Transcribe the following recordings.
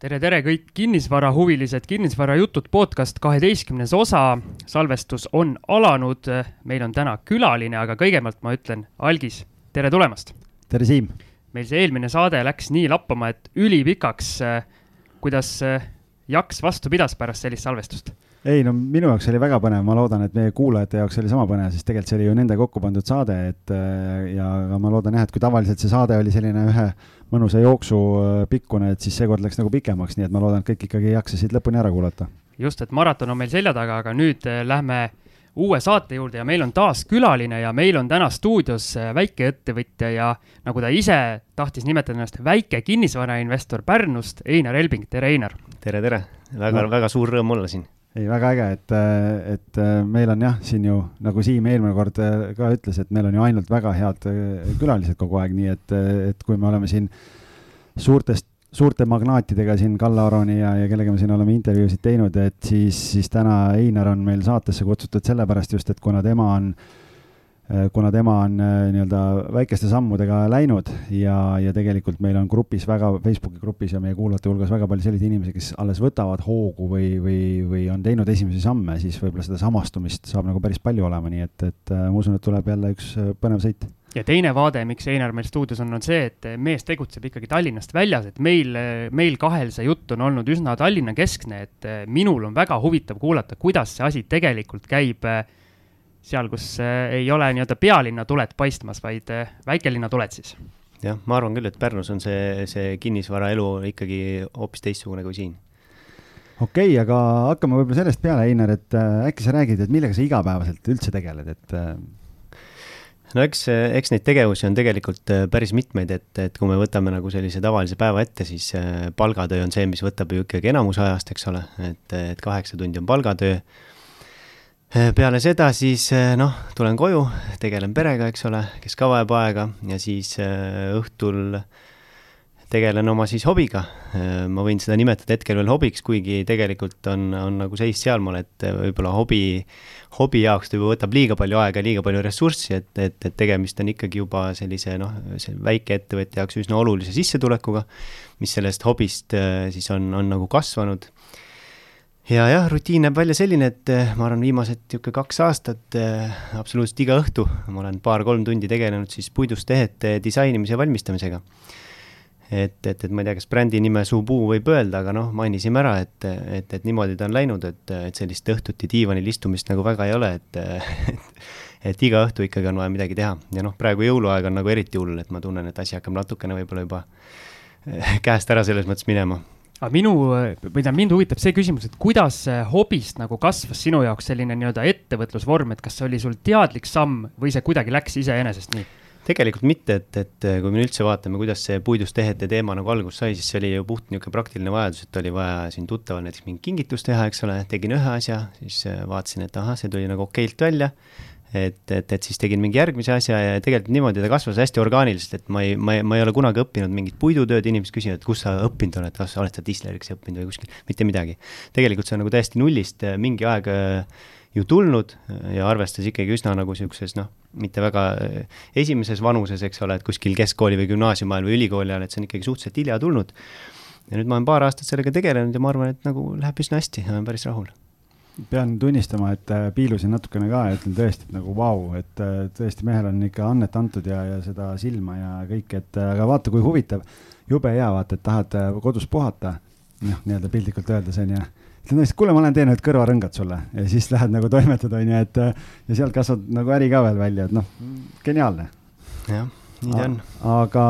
tere, tere kõik kinnisvarahuvilised, kinnisvarajutud podcast kaheteistkümnes osa. salvestus on alanud, meil on täna külaline, aga kõigepealt ma ütlen, Algis, tere tulemast. tere, Siim. meil see eelmine saade läks nii lappama, et ülipikaks. kuidas jaks vastu pidas pärast sellist salvestust? Ei no minu jaoks oli väga põnev, ma loodan, et meie kuulajate jaoks oli sama põnev, sest tegelikult see oli ju nende kokku pandud saade, et ja ma loodan jah, et kui tavaliselt see saade oli selline ühe mõnusa jooksu pikkune, et siis seekord läks nagu pikemaks, nii et ma loodan, et kõik ikkagi jaksasid lõpuni ära kuulata. just, et maraton on meil selja taga, aga nüüd lähme uue saate juurde ja meil on taas külaline ja meil on täna stuudios väikeettevõtja ja nagu ta ise tahtis nimetada ennast, väike kinnisvarainvestor Pärnust, Einar Elbing, tere Einar! tere, tere! väga no., väga suur rõõm olla siin ei, väga äge, et, et meil on jah, siin ju nagu Siim eelmine kord ka ütles, et meil on ju ainult väga head külalised kogu aeg, nii et, et kui me oleme siin suurtest, suurte magnaatidega siin Kalle Aroni ja, ja kellega me siin oleme intervjuusid teinud, et siis, siis täna Einar on meil saatesse kutsutud sellepärast just, et kuna tema on äh, Äh, kuna tema on äh, nii-öelda väikeste sammudega läinud ja, ja tegelikult meil on grupis väga, Facebooki grupis ja meie kuulajate hulgas väga palju selliseid inimesi, kes alles võtavad hoogu või, või, või on teinud esimesi samme, siis võib-olla seda samastumist saab nagu päris palju olema, nii et, et äh, ma usun, et tuleb jälle üks põnev sõit. Ja teine vaade, miks Einar meil stuudios on, on see, et mees tegutseb ikkagi Tallinnast väljas, et meil, meil kahel see jutt on olnud üsna Tallinna keskne, et minul on väga huvitav kuulata, kuidas see asi tegelikult käib äh, seal, kus äh, ei ole nii-öelda pealinna tuled paistmas, vaid äh, väikelinna tuled siis. jah, ma arvan küll, et Pärnus on see, see kinnisvaraelu ikkagi hoopis teistsugune kui siin. okei okay,, aga hakkame võib-olla sellest peale, Einar, et äh, äkki sa räägid, et millega sa igapäevaselt üldse tegeled, et no eks, eks neid tegevusi on tegelikult päris mitmeid, et, et kui me võtame nagu sellise tavalise päeva ette, siis palgatöö on see, mis võtab ju ikkagi enamus ajast, eks ole, et, et kaheksa tundi on palgatöö peale seda siis äh, noh, tulen koju, tegelen perega, eks ole, kes ka vajab aega ja siis äh, õhtul tegelen oma siis hobiga. ma võin seda nimetada hetkel veel hobiks, kuigi tegelikult on, on nagu seis sealmaal, et võib-olla hobi, hobi jaoks ta juba võtab liiga palju aega, liiga palju ressurssi, et, et, et tegemist on ikkagi juba sellise noh, väikeettevõtja jaoks üsna olulise sissetulekuga, mis sellest hobist siis on, on nagu kasvanud ja jah, rutiin näeb välja selline, et eh, ma arvan, viimased niisugune kaks aastat äh, absoluutselt iga õhtu ma olen paar-kolm tundi tegelenud siis puidust tehete disainimise ja valmistamisega. et, et, et ma ei tea, kas brändi nime Subuu võib öelda, aga noh, mainisime ära, et, et, et niimoodi ta on läinud, et, et sellist õhtuti diivanil istumist nagu väga ei ole, et et, et iga õhtu ikkagi on vaja midagi teha ja noh, praegu jõuluaeg on nagu eriti hull, et ma tunnen, et asi hakkab natukene võib-olla juba eh, käest ära selles mõttes minema aga minu, või tähendab, mind huvitab see küsimus, et kuidas hobist nagu kasvas sinu jaoks selline nii-öelda ettevõtlusvorm, et kas see oli sul teadlik samm või see kuidagi läks iseenesest nii? tegelikult mitte, et, et kui me üldse vaatame, kuidas see puidust tehete teema nagu algust sai, siis see oli ju puht niisugune praktiline vajadus, et oli vaja siin tuttaval näiteks mingi kingitust teha, eks ole, tegin ühe asja, siis vaatasin, et ahah, see tuli nagu okeilt välja et, et, et siis tegin mingi järgmise asja ja tegelikult niimoodi ta kasvas hästi orgaaniliselt, et ma ei, ma ei, ma ei ole kunagi õppinud mingit puidutööd, inimesed küsivad, kus sa õppinud oled, kas sa oled sa disleriks õppinud või kuskil, mitte midagi. tegelikult see on nagu täiesti nullist äh, mingi aeg äh, ju tulnud ja arvestades ikkagi üsna nagu niisuguses noh, mitte väga äh, esimeses vanuses, eks ole, et kuskil keskkooli või gümnaasiumi ajal või ülikooli ajal, et see on ikkagi suhteliselt hilja tulnud. ja nüüd ma olen paar aastat sellega tegelenud ja ma arvan, et nagu läheb üsna hästi, olen päris rahul pean tunnistama, et äh, piilusin natukene ka ütlen tõesti, et nagu vau, et äh, tõesti mehel on ikka annet antud ja, ja seda silma ja kõik, et äh, aga vaata, kui huvitav, jube hea, vaata, et tahad kodus puhata, noh, nii-öelda piltlikult öeldes onju ütlen tõesti, kuule, ma teen need kõrvarõngad sulle ja siis lähed nagu toimetad, onju, et ja sealt kasvab nagu äri ka veel välja, et noh, geniaalne. jah nii ta on. aga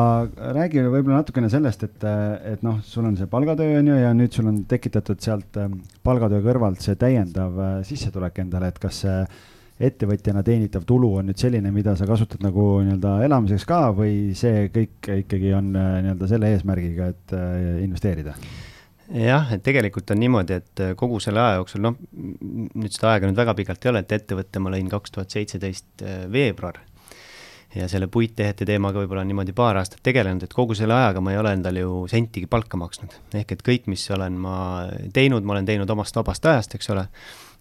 räägi võib-olla natukene sellest, et, et noh, sul on see palgatöö on ju ja nüüd sul on tekitatud sealt ähm, palgatöö kõrvalt see täiendav äh, sissetulek endale, et kas see ettevõtjana teenitav tulu on nüüd selline, mida sa kasutad nagu nii-öelda elamiseks ka või see kõik ikkagi on äh, nii-öelda selle eesmärgiga, et äh, investeerida? jah, et tegelikult on niimoodi, et kogu selle aja jooksul, noh, nüüd seda aega nüüd väga pikalt ei ole, et ettevõtte ma lõin kaks tuhat seitseteist veebruar ja selle puittehete teemaga võib-olla on niimoodi paar aastat tegelenud, et kogu selle ajaga ma ei ole endale ju sentigi palka maksnud. ehk et kõik, mis olen ma teinud, ma olen teinud omast vabast ajast, eks ole,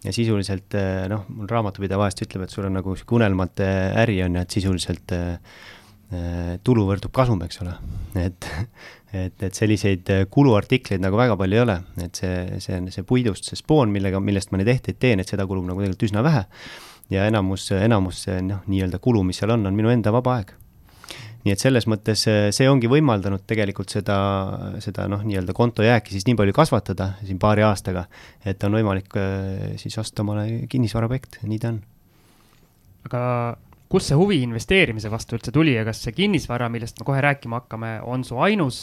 ja sisuliselt eh, noh, mul raamatupidaja vahest ütleb, et sul on nagu sihuke unelmate äri on ju, et sisuliselt eh, tulu võrdub kasum, eks ole. et, et, et selliseid kuluartikleid nagu väga palju ei ole, et see, see, see puidust, see spoon, millega, millest ma neid ehteid teen, et seda kulub nagu tegelikult üsna vähe. Ja enamus, enamus noh, nii-öelda kulu, mis seal on, on minu enda vaba aeg nii et selles mõttes eh, see ongi võimaldanud tegelikult seda, seda noh, nii-öelda kontojääki siis nii palju kasvatada siin paari aastaga, et on võimalik eh, siis osta omale kinnisvaraobjekt, nii ta on. aga kust see huvi investeerimise vastu üldse tuli ja kas see kinnisvara, millest me kohe rääkima hakkame, on su ainus,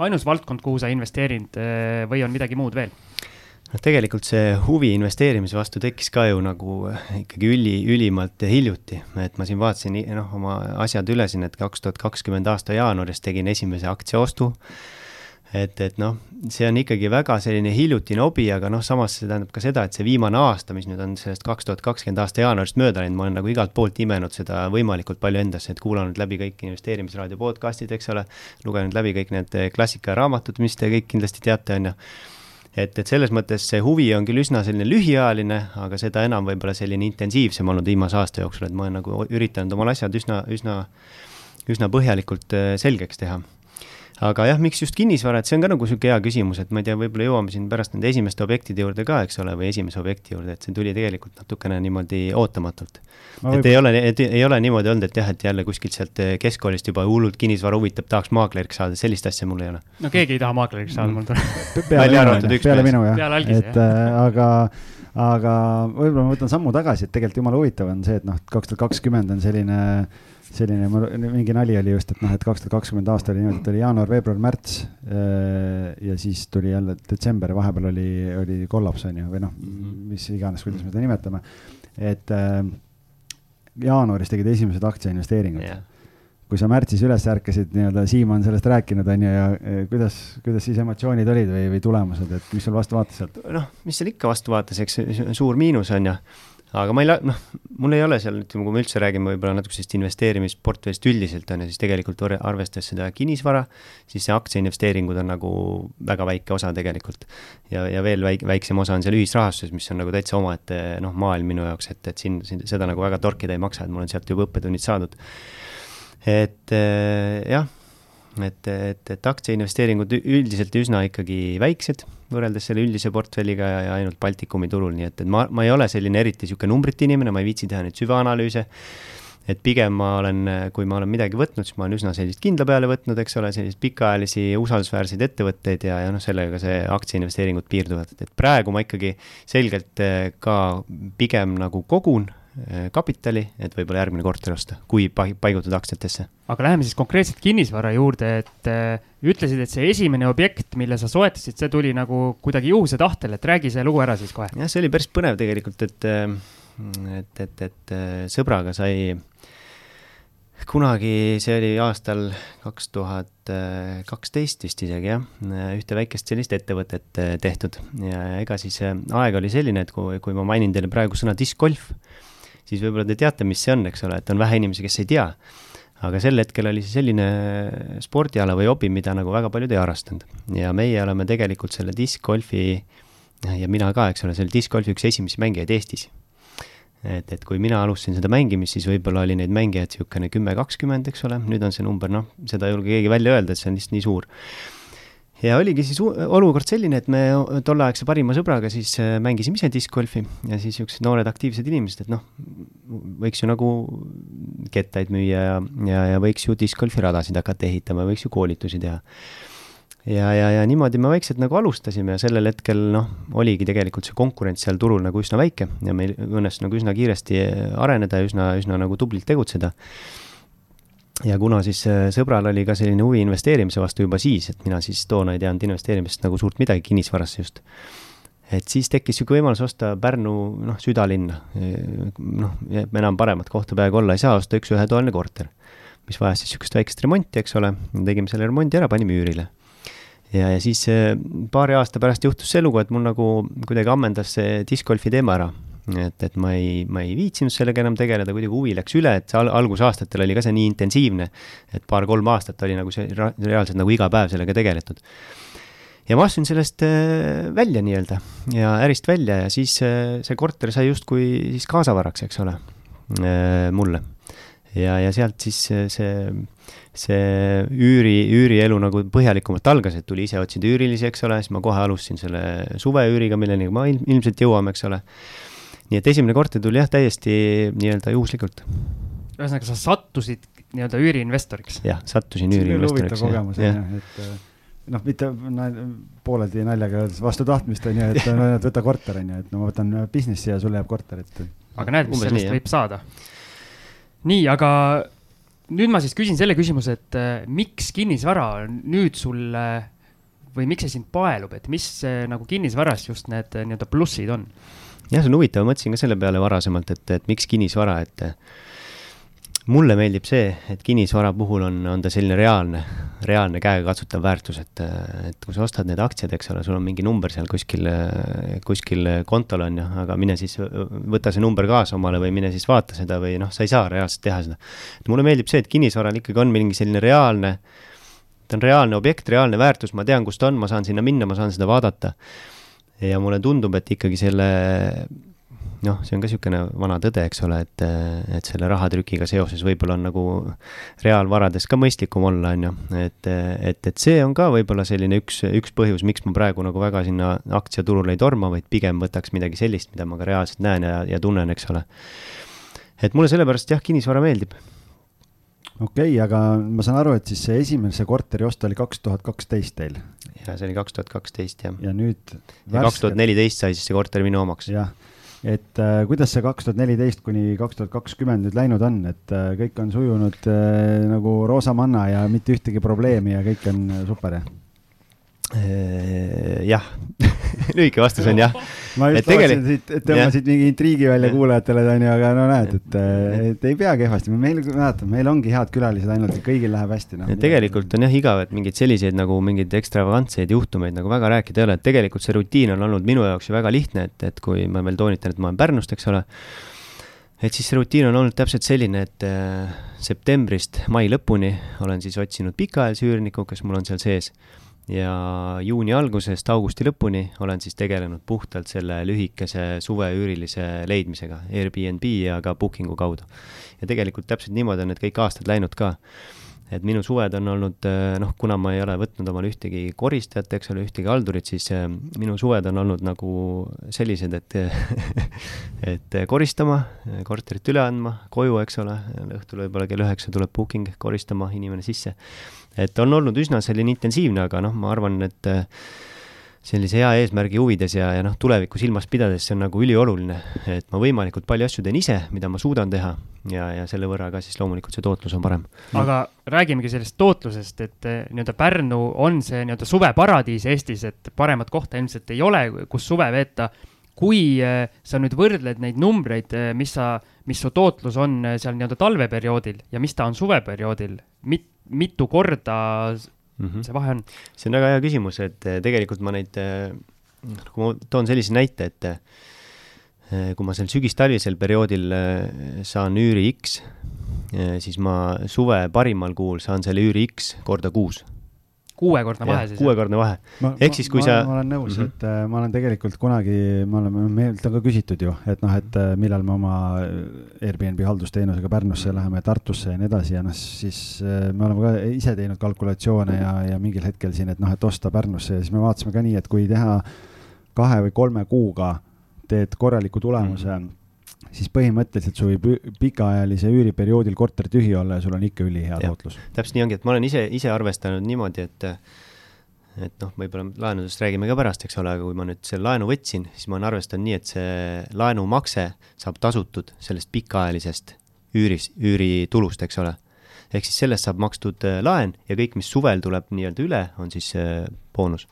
ainus valdkond, kuhu sa investeerinud eh, või on midagi muud veel? Noh, tegelikult see huvi investeerimise vastu tekkis ka ju nagu ikkagi üli, ülimalt hiljuti, et ma siin vaatasin noh, oma asjad üle siin, et kaks tuhat kakskümmend aasta jaanuaris tegin esimese aktsiaostu. et, et noh, see on ikkagi väga selline hiljutine hobi, aga noh, samas see tähendab ka seda, et see viimane aasta, mis nüüd on sellest kaks tuhat kakskümmend aasta jaanuarist mööda läinud, ma olen nagu igalt poolt imenud seda võimalikult palju endasse, et kuulanud läbi kõik investeerimisraadio podcast'id, eks ole, lugenud läbi kõik need klassikaraamatud, mis te kõik kindlasti teate, on ju et, et selles mõttes see huvi on küll üsna selline lühiajaline, aga seda enam võib-olla selline intensiivsem olnud viimase aasta jooksul, et ma olen nagu üritanud omal asjad üsna, üsna, üsna põhjalikult äh, selgeks teha aga jah, miks just kinnisvara, et see on ka nagu niisugune hea küsimus, et ma ei tea, võib-olla jõuame siin pärast nende esimeste objektide juurde ka, eks ole, või esimese objekti juurde, et see tuli tegelikult natukene niimoodi ootamatult. et ei ole, et ei ole niimoodi olnud, et jah, et jälle kuskilt sealt keskkoolist juba hullult kinnisvara huvitab, tahaks maakleriks saada, sellist asja mul ei ole. no keegi ei taha maakleriks saada, mul tuleb. välja arvatud üks peale minu jah, et äh, aga aga võib-olla ma võtan sammu tagasi, et tegelikult jumala huvitav on see, et noh, kaks tuhat kakskümmend on selline äh, selline, mingi nali oli just, et noh, et kaks tuhat kakskümmend aasta oli niimoodi, et oli jaanuar, veebruar, märts. Äh, ja siis tuli jälle detsember ja vahepeal oli, oli kollaps on ju, või noh, mhm. mis iganes, kuidas me seda nimetame. et äh, jaanuaris tegid esimesed aktsiainvesteeringud yeah kui sa märtsis üles ärkasid, nii-öelda Siim on sellest rääkinud, on ju, ja kuidas, kuidas siis emotsioonid olid või, või tulemused, et mis sul vastu vaatas sealt? noh, mis seal ikka vastu vaatas, eks suur miinus on ju aga ma ei, noh, mul ei ole seal, ütleme, kui me üldse räägime võib-olla natuke sellest investeerimisportfellist üldiselt, on ju, siis tegelikult arvestades seda kinnisvara, siis see aktsiainvesteeringud on nagu väga väike osa tegelikult. ja, ja veel väik-, väiksem osa on seal ühisrahastuses, mis on nagu täitsa omaette noh, maailm minu jaoks, et, et siin, siin seda nagu väga torkida ei maksa, et mul on sealt juba õppetunnid saadud. et eh, jah et, et, et aktsiainvesteeringud üldiselt üsna ikkagi väiksed võrreldes selle üldise portfelliga ja, ainult Baltikumi turul, nii et, et ma, ma ei ole selline eriti niisugune numbrite inimene, ma ei viitsi teha neid süvaanalüüse, et pigem ma olen, kui ma olen midagi võtnud, siis ma olen üsna sellist kindla peale võtnud, eks ole, selliseid pikaajalisi usaldusväärseid ettevõtteid ja, ja noh, sellega see aktsiainvesteeringud piirduvad, et praegu ma ikkagi selgelt eh, ka pigem nagu kogun kapitali, et võib-olla järgmine korter osta, kui paigutada aktsiatesse. aga läheme siis konkreetselt kinnisvara juurde, et äh, ütlesid, et see esimene objekt, mille sa soetasid, see tuli nagu kuidagi juhuse tahtel, et räägi see lugu ära siis kohe. jah, see oli päris põnev tegelikult, et, äh, et, et, et sõbraga sai kunagi, see oli aastal kaks tuhat kaksteist vist isegi jah, ühte väikest sellist ettevõtet tehtud ja ega siis aeg oli selline, et kui, kui ma mainin teile praegu sõna diskgolf, siis võib-olla te teate, mis see on, eks ole, et on vähe inimesi, kes ei tea. aga sel hetkel oli see selline spordiala või hobi, mida nagu väga paljud ei harrastanud. ja meie oleme tegelikult selle diskgolfi ja mina ka, eks ole, selle diskgolfi üks esimesi mängijaid Eestis. et, et kui mina alustasin seda mängimist, siis võib-olla oli neid mängijaid niisugune kümme, kakskümmend, eks ole, nüüd on see number, noh, seda ei julge keegi välja öelda, et see on lihtsalt nii suur ja oligi siis olukord selline, et me tolleaegse parima sõbraga siis äh, mängisime ise diskgolfi ja siis niisugused noored aktiivsed inimesed, et noh, võiks ju nagu kettaid müüa ja, ja, ja võiks ju diskgolfiradasid hakata ehitama, võiks ju koolitusi teha. ja, ja, ja niimoodi me vaikselt nagu alustasime ja sellel hetkel noh, oligi tegelikult see konkurents seal turul nagu üsna väike ja meil õnnestus nagu üsna kiiresti areneda ja üsna, üsna nagu tublilt tegutseda ja kuna siis äh, sõbral oli ka selline huvi investeerimise vastu juba siis, et mina siis toona ei teadnud investeerimisest nagu suurt midagi, kinnisvarasse just, et siis tekkis niisugune võimalus osta Pärnu noh, südalinna. noh, enam paremat kohta peaaegu olla ei saa, osta üks ühetoaline korter, mis vajas siis niisugust väikest remonti, eks ole, tegime selle remondi ära, panime üürile. ja, ja siis äh, paari aasta pärast juhtus see lugu, et mul nagu kuidagi ammendas see discgolfi teema ära et, et ma ei, ma ei viitsinud sellega enam tegeleda, kuidagi huvi läks üle, et al algusaastatel oli ka see nii intensiivne, et paar-kolm aastat oli nagu see reaalselt nagu iga päev sellega tegeletud. ja ma astusin sellest äh, välja nii-öelda ja ärist välja ja siis äh, see korter sai justkui siis kaasavaraks, eks ole, äh, mulle ja, ja sealt siis see, see üüri, üürielu nagu põhjalikumalt algas, et tuli ise otsida üürilisi, eks ole, siis ma kohe alustasin selle suveüüriga, milleni ma ilm, ilmselt jõuame, eks ole. Nii et esimene korter tuli jah, täiesti nii-öelda juhuslikult. ühesõnaga, sa sattusid nii-öelda üüriinvestoriks? jah, sattusin üüriinvestoriks. kogemus on ju, et äh, noh, mitte pooleldi naljaga öeldes vastu tahtmist on ju, et no, et võta korter on ju, et no ma võtan business'i ja sulle jääb korter, et. aga näed, mis sellest nii, võib saada. nii, aga nüüd ma siis küsin selle küsimuse, et äh, miks kinnisvara nüüd sulle või miks see sind paelub, et mis nagu kinnisvaras just need nii-öelda plussid on? Jah, see on huvitav, mõtlesin ka selle peale varasemalt, et, et miks kinnisvara, et mulle meeldib see, et kinnisvara puhul on, on ta selline reaalne, reaalne käegakatsutav väärtus, et, et kui sa ostad need aktsiad, eks ole, sul on mingi number seal kuskil, kuskil kontol on ju, aga mine siis võta see number kaasa omale või mine siis vaata seda või noh, sa ei saa reaalselt teha seda. et mulle meeldib see, et kinnisvaral ikkagi on mingi selline reaalne, ta on reaalne objekt, reaalne väärtus, ma tean, kus ta on, ma saan sinna minna, ma saan seda vaadata. Ja mulle tundub, et ikkagi selle noh, see on ka niisugune vana tõde, eks ole, et, et selle rahatrükiga seoses võib-olla on nagu reaalvarades ka mõistlikum olla, on ju, et, et, et see on ka võib-olla selline üks, üks põhjus, miks ma praegu nagu väga sinna aktsiaturule ei torma, vaid pigem võtaks midagi sellist, mida ma ka reaalselt näen ja, ja tunnen, eks ole. et mulle sellepärast jah, kinnisvara meeldib okei okay,, aga ma saan aru, et siis see esimese korteri ost oli kaks tuhat kaksteist teil? Ja see oli kaks tuhat kaksteist, jah. ja nüüd ja kaks tuhat neliteist sai siis see korter minu omaks. jah et äh, kuidas see kaks tuhat neliteist kuni kaks tuhat kakskümmend nüüd läinud on, et äh, kõik on sujunud äh, nagu roosamanna ja mitte ühtegi probleemi ja kõik on äh, super, jah? Äh, jah lühike vastus on jah. ma just lootsin siit, et tõmbasid mingi intriigi välja kuulajatele, onju, aga no näed, et, et ei pea kehvasti, meil, mäletan, meil ongi head külalised ainult, et kõigil läheb hästi no.. tegelikult on jah igav, et mingeid selliseid nagu mingeid ekstravagantseid juhtumeid nagu väga rääkida ei ole, et tegelikult see rutiin on olnud minu jaoks ju väga lihtne, et, et kui ma veel toonitan, et ma olen Pärnust, eks ole, et siis see rutiin on olnud täpselt selline, et äh, septembrist mai lõpuni olen siis otsinud pikaajalise üürniku, kes mul on seal sees ja juuni algusest augusti lõpuni olen siis tegelenud puhtalt selle lühikese suveüürilise leidmisega Airbnb ja ka Booking'u kaudu. ja tegelikult täpselt niimoodi on need kõik aastad läinud ka. et minu suved on olnud, noh, kuna ma ei ole võtnud omale ühtegi koristajat, eks ole, ühtegi haldurit, siis eh, minu suved on olnud nagu sellised, et et koristama, korterit üle andma, koju, eks ole, õhtul võib-olla kell üheksa tuleb booking, koristama inimene sisse et on olnud üsna selline intensiivne, aga noh, ma arvan, et äh, sellise hea eesmärgi huvides ja, ja noh, tulevikku silmas pidades see on nagu ülioluline, et ma võimalikult palju asju teen ise, mida ma suudan teha ja, ja selle võrra ka siis loomulikult see tootlus on parem. aga räägimegi sellest tootlusest, et äh, nii-öelda Pärnu on see nii-öelda suveparadiis Eestis, et paremat kohta ilmselt ei ole, kus suve veeta. kui äh, sa nüüd võrdled neid numbreid, mis sa, mis su tootlus on seal nii-öelda talveperioodil ja mis ta on suveperioodil, mit-, mitu korda mm -hmm. see vahe on? see on väga hea küsimus, et eh, tegelikult ma neid, eh, kui ma toon sellise näite, et eh, kui ma sel sügis-talvisel perioodil saan üüri X, siis ma suve parimal kuul saan selle üüri X korda kuus kuuekordne vahe siis? kuuekordne vahe. ehk siis, kui ma, sa. ma olen nõus mm, -hmm. et äh, ma olen tegelikult kunagi, me oleme, meilt on ka küsitud ju, et noh, et äh, millal me oma Airbnb haldusteenusega Pärnusse läheme, Tartusse ja nii edasi ja noh, siis äh, me oleme ka ise teinud kalkulatsioone ja, ja mingil hetkel siin, et noh, et osta Pärnusse ja siis me vaatasime ka nii, et kui teha kahe või kolme kuuga teed korraliku tulemuse mm. -hmm siis põhimõtteliselt sul võib pikaajalise üüriperioodil korter tühi olla ja sul on ikka ülihea tootlus. täpselt nii ongi, et ma olen ise, ise arvestanud niimoodi, et et noh, võib-olla laenudest räägime ka pärast, eks ole, aga kui ma nüüd selle laenu võtsin, siis ma olen arvestanud nii, et see laenumakse saab tasutud sellest pikaajalisest üüris, üüritulust, eks ole. ehk siis sellest saab makstud äh, laen ja kõik, mis suvel tuleb nii-öelda üle, on siis äh, boonus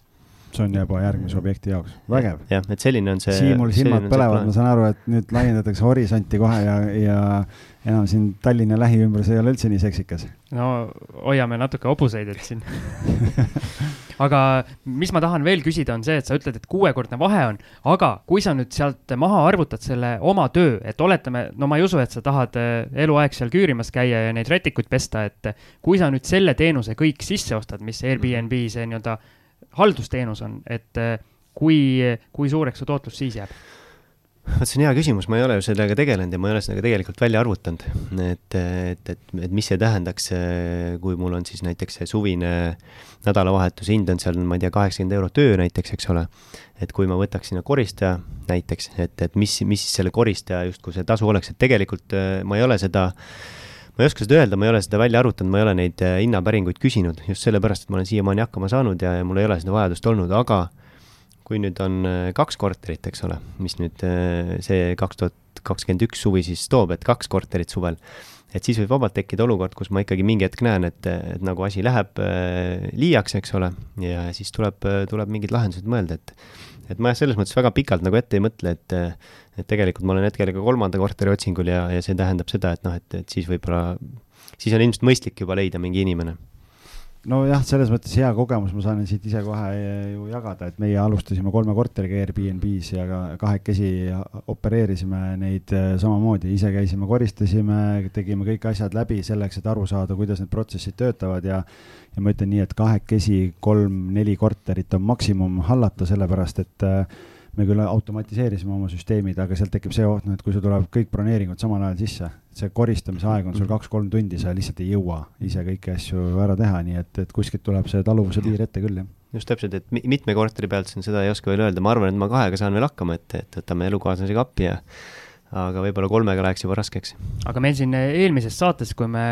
see on juba järgmise objekti jaoks, vägev. jah, et selline on see. Siimul silmad põlevad, ma saan aru, et nüüd laiendatakse horisonti kohe ja, ja enam siin Tallinna lähiümbrus ei ole üldse nii seksikas. no hoiame natuke hobuseid, et siin aga mis ma tahan veel küsida, on see, et sa ütled, et kuuekordne vahe on, aga kui sa nüüd sealt maha arvutad selle oma töö, et oletame, no ma ei usu, et sa tahad eh, eluaeg seal küürimas käia ja neid rätikuid pesta, et kui sa nüüd selle teenuse kõik sisse ostad, mis Airbnb see nii-öelda haldusteenus on, et äh, kui, kui suureks su tootlus siis jääb? vot see on hea küsimus, ma ei ole ju sellega tegelenud ja ma ei ole sellega tegelikult välja arvutanud, et, et, et, et mis see tähendaks, kui mul on siis näiteks see suvine nädalavahetuse hind on seal, ma ei tea, kaheksakümmend eurot öö näiteks, eks ole. et kui ma võtaks sinna koristaja näiteks, et, et mis, mis siis selle koristaja justkui see tasu oleks, et tegelikult ma ei ole seda ma ei oska seda öelda, ma ei ole seda välja arvutanud, ma ei ole neid hinnapäringuid küsinud just sellepärast, et ma olen siiamaani hakkama saanud ja, ja mul ei ole seda vajadust olnud, aga kui nüüd on äh, kaks korterit, eks ole, mis nüüd äh, see kaks tuhat kakskümmend üks suvi siis toob, et kaks korterit suvel, et siis võib vabalt tekkida olukord, kus ma ikkagi mingi hetk näen, et, et nagu asi läheb äh, liiaks, eks ole, ja siis tuleb, tuleb mingid lahendused mõelda, et et ma jah, selles mõttes väga pikalt nagu ette ei mõtle, et et tegelikult ma olen hetkel ka kolmanda korteri otsingul ja, ja see tähendab seda, et noh, et, et siis võib-olla, siis on ilmselt mõistlik juba leida mingi inimene. Nojah, selles mõttes hea kogemus, ma saan siit ise kohe ju jagada, et meie alustasime kolme korteriga Airbnb-s ja ka kahekesi opereerisime neid äh, samamoodi, ise käisime, koristasime, tegime kõik asjad läbi selleks, et aru saada, kuidas need protsessid töötavad ja ja ma ütlen nii, et kahekesi kolm-neli korterit on maksimum hallata, sellepärast et äh, me küll automatiseerisime oma süsteemid, aga sealt tekib see oht, noh, et kui sul tuleb kõik broneeringud samal ajal sisse, see koristamise aeg on sul kaks-kolm tundi, sa lihtsalt ei jõua ise kõiki asju ära teha, nii et, et kuskilt tuleb see taluvuse piir ette küll, jah. just täpselt, et mitme korteri pealt siin seda ei oska veel öelda, ma arvan, et ma kahega saan veel hakkama, et, et võtame elukaaslasega appi ja aga võib-olla kolmega läheks juba raskeks. aga meil siin eelmises saates, kui me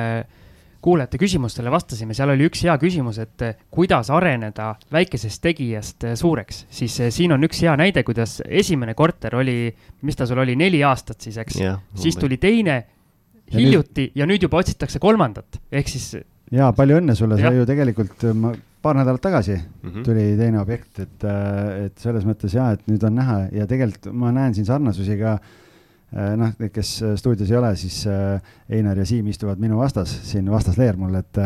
kuulajate küsimustele vastasime, seal oli üks hea küsimus, et eh, kuidas areneda väikesest tegijast eh, suureks, siis eh, siin on üks hea näide, kuidas esimene korter oli, mis ta sul oli, neli aastat siis, eks, siis tuli teine hiljuti ja nüüd, ja nüüd juba otsitakse kolmandat, ehk siis. ja palju õnne sulle, sa ju tegelikult ma paar nädalat tagasi mm -hmm. tuli teine objekt, et, et selles mõttes ja, et nüüd on näha. Ja tegelikult ma näen siin sarnasusi ka noh, need, kes äh, stuudios ei ole, siis äh, Einar ja Siim istuvad minu vastas, siin vastasleer mul, et,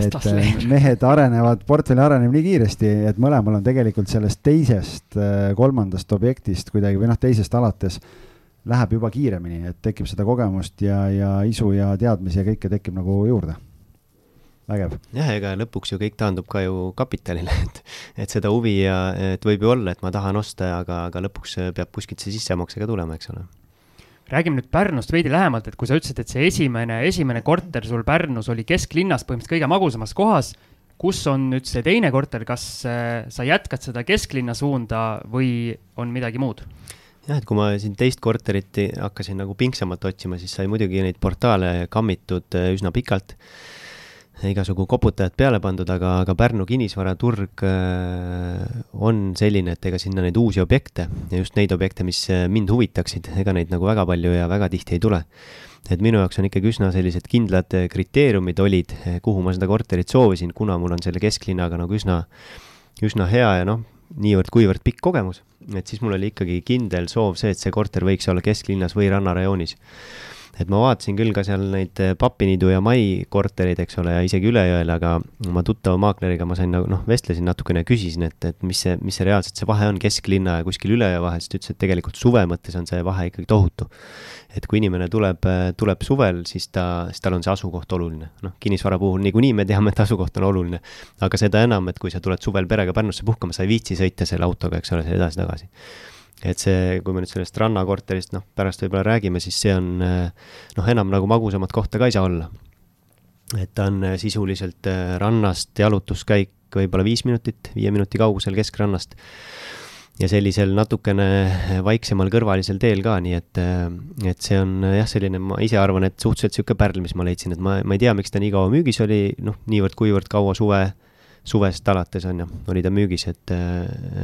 et mehed arenevad, portfell areneb nii kiiresti, et mõlemal on tegelikult sellest teisest, kolmandast objektist kuidagi või noh, teisest alates läheb juba kiiremini, et tekib seda kogemust ja, ja isu ja teadmisi ja kõike tekib nagu juurde. Vägev. jah, ega lõpuks ju kõik taandub ka ju kapitalile, et, et seda huvi ja et võib ju olla, et ma tahan osta, aga, aga lõpuks peab kuskilt see sissemakse ka tulema, eks ole räägime nüüd Pärnust veidi lähemalt, et kui sa ütlesid, et see esimene, esimene korter sul Pärnus oli kesklinnas, põhimõtteliselt kõige magusamas kohas. kus on nüüd see teine korter, kas äh, sa jätkad seda kesklinna suunda või on midagi muud? jah, et kui ma siin teist korterit hakkasin nagu pingsamalt otsima, siis sai muidugi neid portaale kammitud äh, üsna pikalt igasugu koputajad peale pandud, aga, aga Pärnu kinnisvaraturg äh, on selline, et ega sinna neid uusi objekte ja just neid objekte, mis äh, mind huvitaksid, ega neid nagu väga palju ja väga tihti ei tule. et minu jaoks on ikkagi üsna sellised kindlad äh, kriteeriumid olid, kuhu ma seda korterit soovisin, kuna mul on selle kesklinnaga nagu üsna, üsna hea ja noh, niivõrd-kuivõrd pikk kogemus, et siis mul oli ikkagi kindel soov see, et see korter võiks olla kesklinnas või rannarajoonis et ma vaatasin küll ka seal neid eh, Papiniidu ja Mai korterid, eks ole, ja isegi üle jõel, aga oma tuttava maakleriga ma sain nagu noh, vestlesin natukene ja küsisin, et, et mis see, mis see reaalselt see vahe on kesklinna ja kuskil üle jõe vahel, siis ta ütles, et tegelikult suve mõttes on see vahe ikkagi tohutu. et kui inimene tuleb, eh, tuleb suvel, siis ta, siis tal on see asukoht oluline. noh, kinnisvara puhul niikuinii me teame, et asukoht on oluline. aga seda enam, et kui sa tuled suvel perega Pärnusse puhkama, sa ei viitsi sõita selle autoga, eks ole, edasi-tagasi et see, kui me nüüd sellest rannakorterist, noh, pärast võib-olla räägime, siis see on noh, enam nagu magusamat kohta ka ei saa olla. et ta on äh, sisuliselt äh, rannast jalutuskäik võib-olla viis minutit, viie minuti kaugusel keskrannast. ja sellisel natukene vaiksemal kõrvalisel teel ka, nii et, äh, et see on jah, selline, ma ise arvan, et suhteliselt niisugune pärl, mis ma leidsin, et ma, ma ei tea, miks ta nii kaua müügis oli, noh, niivõrd-kuivõrd kaua suve suvest alates on ju, oli ta müügis, et,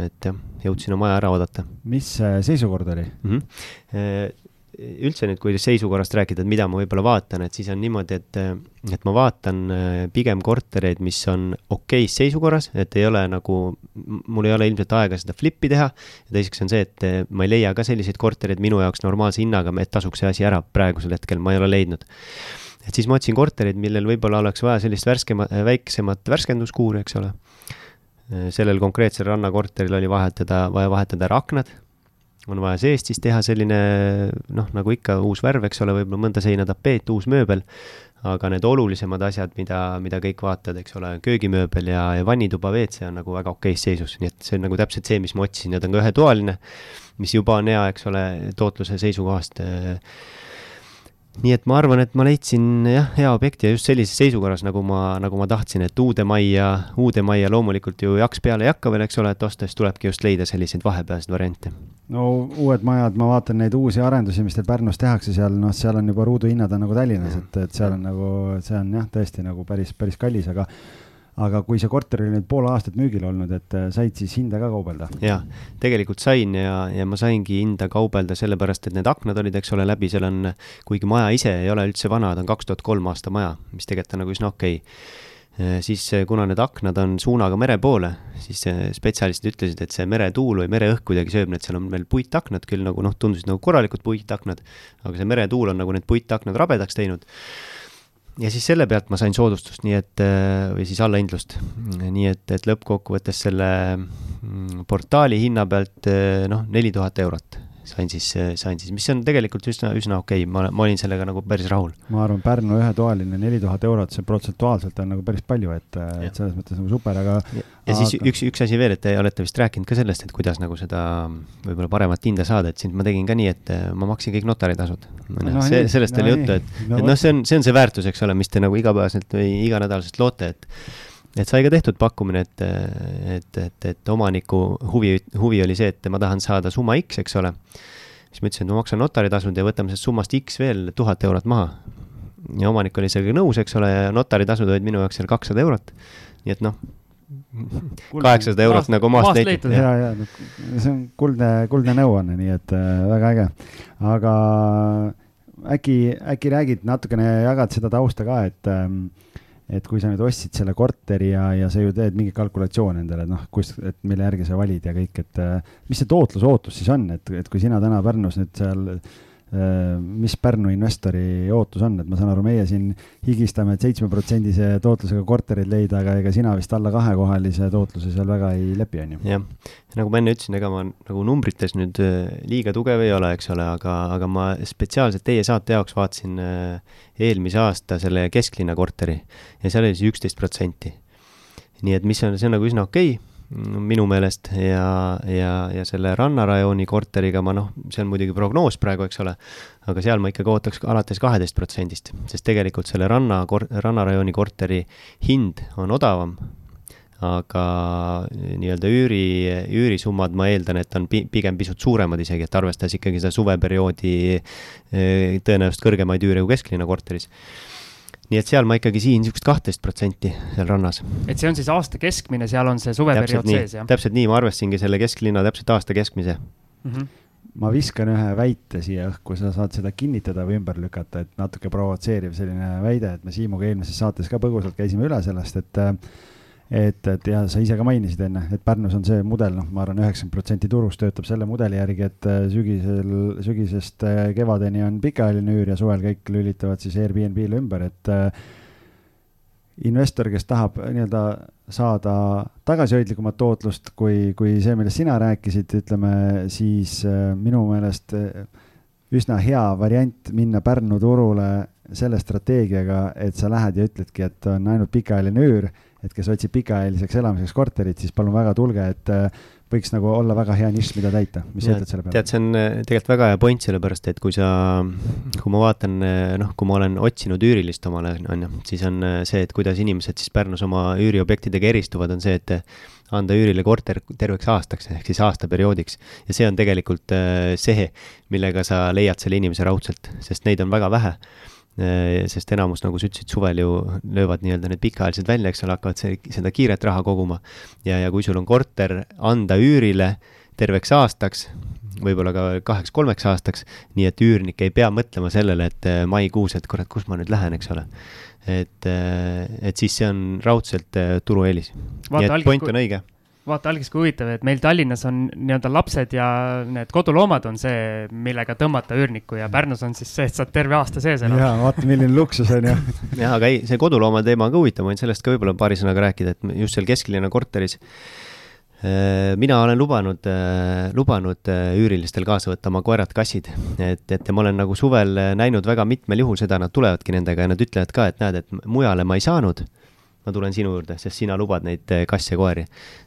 et jah, jõudsin oma aja ära oodata. mis seisukord oli mm? -hmm. üldse nüüd, kui seisukorrast rääkida, et mida ma võib-olla vaatan, et siis on niimoodi, et, et ma vaatan äh, pigem kortereid, mis on okeis seisukorras, et ei ole nagu, mul ei ole ilmselt aega seda flip'i teha. ja teiseks on see, et äh, ma ei leia ka selliseid kortereid minu jaoks normaalse hinnaga, et tasuks see asi ära, praegusel hetkel ma ei ole leidnud et siis ma otsin korterit, millel võib-olla oleks vaja sellist värskema, väiksemat värskenduskuuri, eks ole. sellel konkreetsel rannakorteril oli vahetada, vaja vahetada ära aknad, on vaja seest siis teha selline noh, nagu ikka uus värv, eks ole, võib-olla mõnda seina tapeet, uus mööbel, aga need olulisemad asjad, mida, mida kõik vaatavad, eks ole, köögimööbel ja, ja vannituba WC on nagu väga okeis seisus, nii et see on nagu täpselt see, mis ma otsisin ja ta on ka ühetoaline, mis juba on hea, eks ole, tootluse seisukohast nii et ma arvan, et ma leidsin jah, hea objekti ja just sellises seisukorras, nagu ma, nagu ma tahtsin, et uude majja, uude majja loomulikult ju jaks peale ei hakka veel, eks ole, et ostes tulebki just leida selliseid vahepealseid variante. no uued majad, ma vaatan neid uusi arendusi, mis teil Pärnus tehakse seal, noh, seal on juba ruuduhinnad on nagu Tallinnas, et, et seal on nagu, see on jah, tõesti nagu päris, päris kallis, aga aga kui see korter oli nüüd pool aastat müügil olnud, et äh, said siis hinda ka kaubelda? jaa, tegelikult sain ja, ja ma saingi hinda kaubelda sellepärast, et need aknad olid, eks ole, läbi, seal on, kuigi maja ise ei ole üldse vana, ta on kaks tuhat kolm aasta maja, mis tegelikult on nagu üsna okei okay äh, siis äh, kuna need aknad on suunaga mere poole, siis spetsialistid ütlesid, et see meretuul või mereõhk kuidagi sööb need, seal on veel puitaknad küll nagu noh, tundusid nagu korralikud puitaknad, aga see meretuul on nagu need puitaknad rabedaks teinud ja siis selle pealt ma sain soodustust, nii et, äh, või siis allahindlust. nii et, et lõppkokkuvõttes selle mm, portaali hinna pealt äh, noh, neli tuhat eurot sain siis, sain siis, mis on tegelikult üsna, üsna okei okay., ma, ma olin sellega nagu päris rahul. ma arvan, Pärnu ühetoaline neli tuhat eurot, see protsentuaalselt on nagu päris palju, et, et selles mõttes nagu super, aga. ja, aga... siis üks, üks asi veel, et te olete vist rääkinud ka sellest, et kuidas nagu seda võib-olla paremat hinda saada, et siin ma tegin ka nii, et ma maksin kõik notaritasud. no see, sellest no, oli juttu, et no,, et noh, see on, see on see väärtus, eks ole, mis te nagu igapäevaselt või iganädalaselt loote, et et sai ka tehtud pakkumine, et, et, et, et omaniku huvi, huvi oli see, et ma tahan saada summa X, eks ole. siis ma ütlesin, et ma maksan notaritasud ja võtame sellest summast X veel tuhat eurot maha. ja omanik oli sellega nõus, eks ole, ja notaritasud olid minu jaoks seal kakssada eurot. nii et noh, kaheksasada eurot maast, nagu maast leitud. ja, ja no, see on kuldne, kuldne nõuanne, nii et äh, väga äge. aga äkki, äkki räägid natukene, jagad seda tausta ka, et ähm, et kui sa nüüd ostsid selle korteri ja, ja sa ju teed mingi kalkulatsioon endale, noh, kus, et mille järgi sa valid ja kõik, et mis see tootlusootus siis on, et, et kui sina täna Pärnus nüüd seal Äh, mis Pärnu investori ootus on, et ma saan aru, meie siin higistame, et seitsmeprotsendise tootlusega korterid leida, aga ega sina vist alla kahekohalise tootluse seal väga ei lepi, on ju? jah, nagu ma enne ütlesin, ega ma nagu numbrites nüüd äh, liiga tugev ei ole, eks ole, aga, aga ma spetsiaalselt teie saate jaoks vaatasin äh, eelmise aasta selle kesklinna korteri ja seal oli siis üksteist protsenti. nii et mis on, see on nagu üsna okei okay minu meelest ja, ja, ja selle rannarajooni korteriga ma noh, see on muidugi prognoos praegu, eks ole, aga seal ma ikkagi ootaks alates kaheteist protsendist, sest tegelikult selle ranna, rannarajooni korteri hind on odavam, aga nii-öelda üüri, üürisummad ma eeldan, et on pi pigem pisut suuremad isegi, et arvestades ikkagi seda suveperioodi eh, tõenäoliselt kõrgemaid üüre kui kesklinna korteris nii et seal ma ikkagi siin niisugust kahtteist protsenti seal rannas. et see on siis aasta keskmine, seal on see suveperiood sees, jah? täpselt nii, ma arvestasingi selle kesklinna täpselt aasta keskmise mm. -hmm ma viskan ühe väite siia õhku, sa saad seda kinnitada või ümber lükata, et natuke provotseeriv selline väide, et me Siimuga eelmises saates ka põgusalt käisime üle sellest, et et, et ja sa ise ka mainisid enne, et Pärnus on see mudel, noh, ma arvan, üheksakümmend protsenti turust töötab selle mudeli järgi, et äh, sügisel, sügisest äh, kevadeni on pikaajaline üür ja suvel kõik lülitavad siis Airbnb-le ümber, et äh, investor, kes tahab nii-öelda saada tagasihoidlikumat tootlust kui, kui see, millest sina rääkisid, ütleme siis minu meelest üsna hea variant minna Pärnu turule selle strateegiaga, et sa lähed ja ütledki, et on ainult pikaajaline üür et kes otsib pikaajaliseks elamiseks korterit, siis palun väga tulge, et äh, võiks nagu olla väga hea nišš, mida täita, mis sa ütled selle peale? tead, see on äh, tegelikult väga hea point, sellepärast et kui sa, kui ma vaatan, äh, noh, kui ma olen otsinud üürilist omale, on ju, siis on see, et kuidas inimesed siis Pärnus oma üüriobjektidega eristuvad, on see, et anda üürile korter terveks aastaks ehk siis aastaperioodiks. ja see on tegelikult see, millega sa leiad selle inimese raudselt, sest neid on väga vähe Äh, sest enamus, nagu sa ütlesid, suvel ju löövad nii-öelda need pikaajalised välja, eks ole, hakkavad see, seda kiiret raha koguma. ja, ja kui sul on korter anda üürile terveks aastaks, võib-olla ka kaheks-kolmeks aastaks, nii et üürnik ei pea mõtlema sellele, et äh, maikuus, et kurat, kus ma nüüd lähen, eks ole. et, äh, et siis see on raudselt turueelis. nii et point on õige vaata algis kui huvitav, et meil Tallinnas on nii-öelda lapsed ja need koduloomad on see, millega tõmmata üürnikku ja Pärnus on siis see, et saad terve aasta sees elada. jaa, vaata milline luksus on ju. jaa, aga ei, see kodulooma teema on ka huvitav, ma võin sellest ka võib-olla paari sõnaga rääkida, et just seal kesklinna korteris Äh, mina olen lubanud, äh, lubanud äh, üürilistel kaasa võtta oma koerad-kassid, et, et ma olen nagu suvel näinud väga mitmel juhul seda, nad tulevadki nendega ja nad ütlevad ka, et näed, et mujale ma ei saanud. Ma tulen sinu juurde, sest sina lubad neid kasse ja koeri.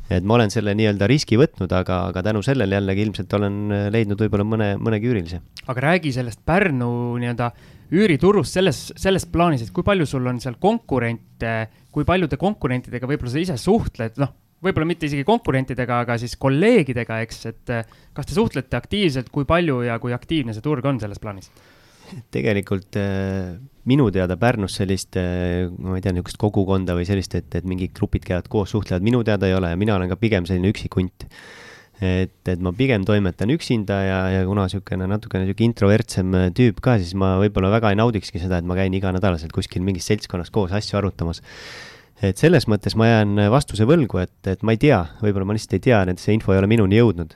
et ma olen selle nii-öelda riski võtnud, aga, aga tänu sellele jällegi ilmselt olen leidnud võib-olla mõne, mõnegi üürilise. aga räägi sellest Pärnu nii-öelda üüriturust selles, selles plaanis, et kui palju sul on seal konkurente, kui paljude konkurentidega võib-olla sa ise suhtled, noh võib-olla mitte isegi konkurentidega, aga siis kolleegidega, eks, et eh, kas te suhtlete aktiivselt, kui palju ja kui aktiivne see turg on selles plaanis? Tegelikult eh, minu teada Pärnus sellist, eh, ma ei tea, niisugust kogukonda või sellist, et, et mingid grupid käivad koos, suhtlevad, minu teada ei ole ja mina olen ka pigem selline üksik hunt. et, et ma pigem toimetan üksinda ja, ja kuna niisugune natukene niisugune introvertsem tüüp ka, siis ma võib-olla väga ei naudikski seda, et ma käin iganädalaselt kuskil mingis seltskonnas koos asju arutamas et selles mõttes ma jään vastuse võlgu, et, et ma ei tea, võib-olla ma lihtsalt ei tea, et see info ei ole minuni jõudnud.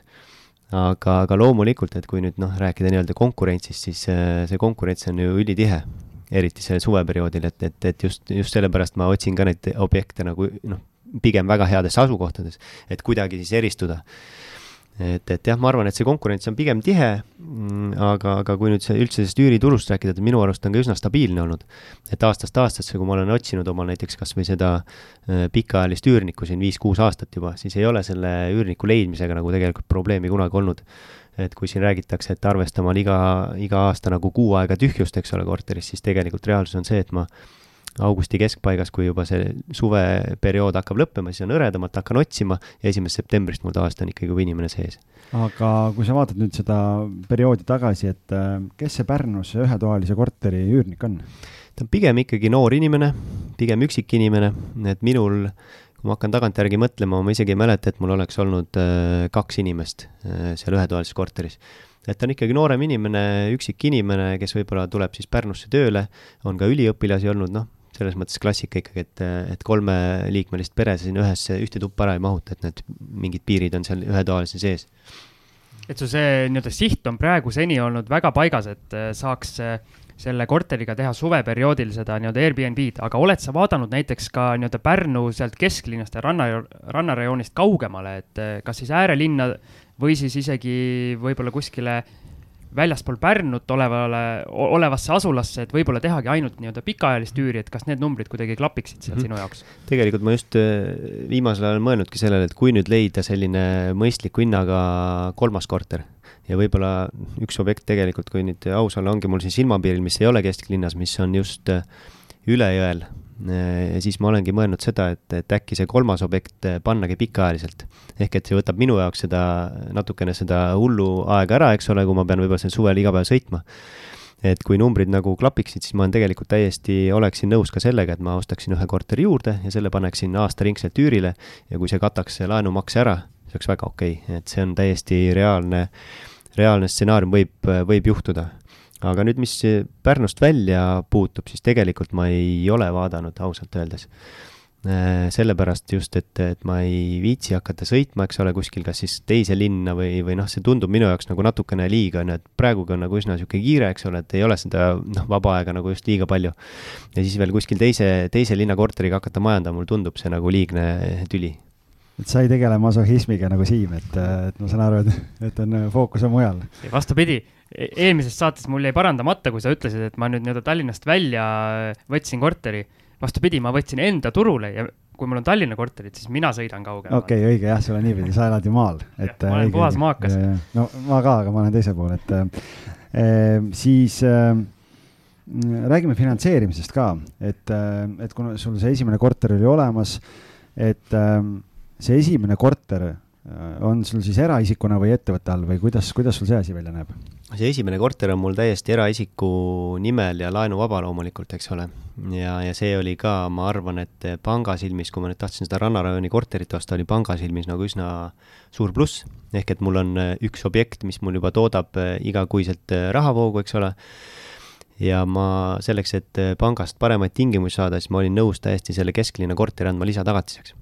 Aga, aga loomulikult, et kui nüüd noh, rääkida nii-öelda konkurentsist, siis äh, see konkurents on ju ülitihe, eriti sellel suveperioodil, et, et, et just, just sellepärast ma otsin ka neid objekte nagu noh, pigem väga heades asukohtades, et kuidagi siis eristuda et, et jah, ma arvan, et see konkurents on pigem tihe, mm, aga, aga kui nüüd see üldse sellest üüriturust rääkida, et minu arust on ka üsna stabiilne olnud. et aastast aastasse, kui ma olen otsinud omal näiteks kas või seda äh, pikaajalist üürnikku siin viis-kuus aastat juba, siis ei ole selle üürniku leidmisega nagu tegelikult probleemi kunagi olnud. et kui siin räägitakse, et arvestama iga, iga aasta nagu kuu aega tühjust, eks ole, korteris, siis tegelikult reaalsus on see, et ma augusti keskpaigas, kui juba see suveperiood hakkab lõppema, siis on hõredamalt, hakkan otsima ja esimesest septembrist mul tavaliselt on ikkagi juba inimene sees. aga kui sa vaatad nüüd seda perioodi tagasi, et äh, kes see Pärnus ühetoalise korteri üürnik on? ta on pigem ikkagi noor inimene, pigem üksik inimene, et minul kui ma hakkan tagantjärgi mõtlema, ma isegi ei mäleta, et mul oleks olnud äh, kaks inimest äh, seal ühetoalises korteris et ta on ikkagi noorem inimene, üksik inimene, kes võib-olla tuleb siis Pärnusse tööle, on ka üliõpilasi olnud, noh, selles mõttes klassika ikkagi, et, et kolmeliikmelist pere sinna ühesse, ühte tuppa ära ei mahuta, et need mingid piirid on seal ühetoalise sees. et su see nii-öelda siht on praegu seni olnud väga paigas, et äh, saaks äh, selle korteriga teha suveperioodil seda nii-öelda Airbnb-d, aga oled sa vaadanud näiteks ka nii-öelda Pärnu sealt kesklinnast ja ranna, rannarajoonist kaugemale, et äh, kas siis äärelinna või siis isegi võib-olla kuskile väljaspool Pärnut olevale, olevasse asulasse, et võib-olla tehagi ainult nii-öelda pikaajalist üüri, et kas need numbrid kuidagi klapiksid seal mm -hmm. sinu jaoks? tegelikult ma just äh, viimasel ajal mõelnudki sellele, et kui nüüd leida selline mõistliku hinnaga kolmas korter ja võib-olla üks objekt tegelikult, kui nüüd aus olla, ongi mul siin silmapiiril, mis ei ole kesklinnas, mis on just äh, üle jõel siis ma olengi mõelnud seda, et, et äkki see kolmas objekt äh, pannagi pikaajaliselt. ehk et see võtab minu jaoks seda, natukene seda hullu aega ära, eks ole, kui ma pean võib-olla sel suvel iga päev sõitma. et kui numbrid nagu klapiksid, siis ma olen tegelikult täiesti, oleksin nõus ka sellega, et ma ostaksin ühe korteri juurde ja selle paneksin aastaringselt üürile ja kui see kataks laenumakse ära, see oleks väga okei okay., et see on täiesti reaalne, reaalne stsenaarium võib, võib juhtuda aga nüüd, mis Pärnust välja puutub, siis tegelikult ma ei ole vaadanud ausalt öeldes. Äh, sellepärast just, et, et ma ei viitsi hakata sõitma, eks ole, kuskil kas siis teise linna või, või noh, see tundub minu jaoks nagu natukene liiga, on ju, et praegugi on nagu üsna niisugune kiire, eks ole, et ei ole seda noh, vaba aega nagu just liiga palju. ja siis veel kuskil teise, teise linna korteriga hakata majandama, mulle tundub see nagu liigne tüli et sa ei tegele masohhismiga nagu Siim, et, et ma saan aru, et, et on fookus on mujal. vastupidi, eelmises saates mul jäi parandamata, kui sa ütlesid, et ma nüüd nii-öelda Tallinnast välja võtsin korteri. vastupidi, ma võtsin enda turule ja kui mul on Tallinna korterid, siis mina sõidan kaugemale. okei okay,, õige jah, sul on niipidi, sa elad ju maal. et ma olen puhas maakas. no ma ka, aga ma olen teisel pool, et äh, siis äh, räägime finantseerimisest ka, et äh,, et kuna sul see esimene korter oli olemas, et äh, see esimene korter Äh, on sul siis eraisikuna või ettevõtte all või kuidas, kuidas sul see asi välja näeb? see esimene korter on mul täiesti eraisiku nimel ja laenuvaba loomulikult, eks ole. ja, ja see oli ka, ma arvan, et panga silmis, kui ma nüüd tahtsin seda rannarajooni korterit osta, oli panga silmis nagu üsna suur pluss. ehk et mul on äh, üks objekt, mis mul juba toodab äh, igakuiselt rahavoogu, eks ole ja ma selleks, et pangast paremaid tingimusi saada, siis ma olin nõus täiesti selle kesklinna korteri andma lisatagatiseks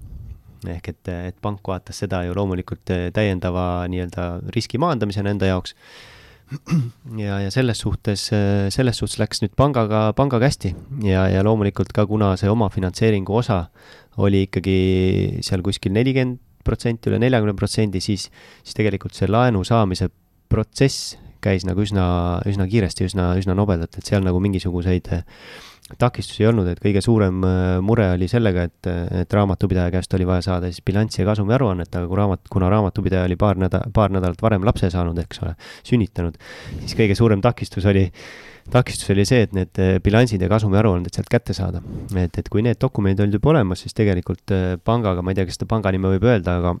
ehk et, et pank vaatas seda ju loomulikult eh, täiendava nii-öelda riski maandamisena enda jaoks. ja, ja selles suhtes, eh, selles suhtes läks nüüd pangaga, pangaga hästi ja, ja loomulikult ka, kuna see omafinantseeringu osa oli ikkagi seal kuskil nelikümmend protsenti, üle neljakümne protsendi, siis, siis tegelikult see laenu saamise protsess käis nagu üsna, üsna kiiresti, üsna, üsna nobedalt, et seal nagu mingisuguseid takistusi ei olnud, et kõige suurem äh, mure oli sellega, et, et raamatupidaja käest oli vaja saada siis bilanssi ja kasumi aruannet, aga kui raamat, kuna raamatupidaja oli paar näda-, paar nädalat varem lapse saanud, eks ole, sünnitanud, siis kõige suurem takistus oli, takistus oli see, et need äh, bilansid ja kasumi aruanded sealt kätte saada. et, et kui need dokumendid olid juba olemas, siis tegelikult äh, pangaga, ma ei tea, kas seda panga nime võib öelda, aga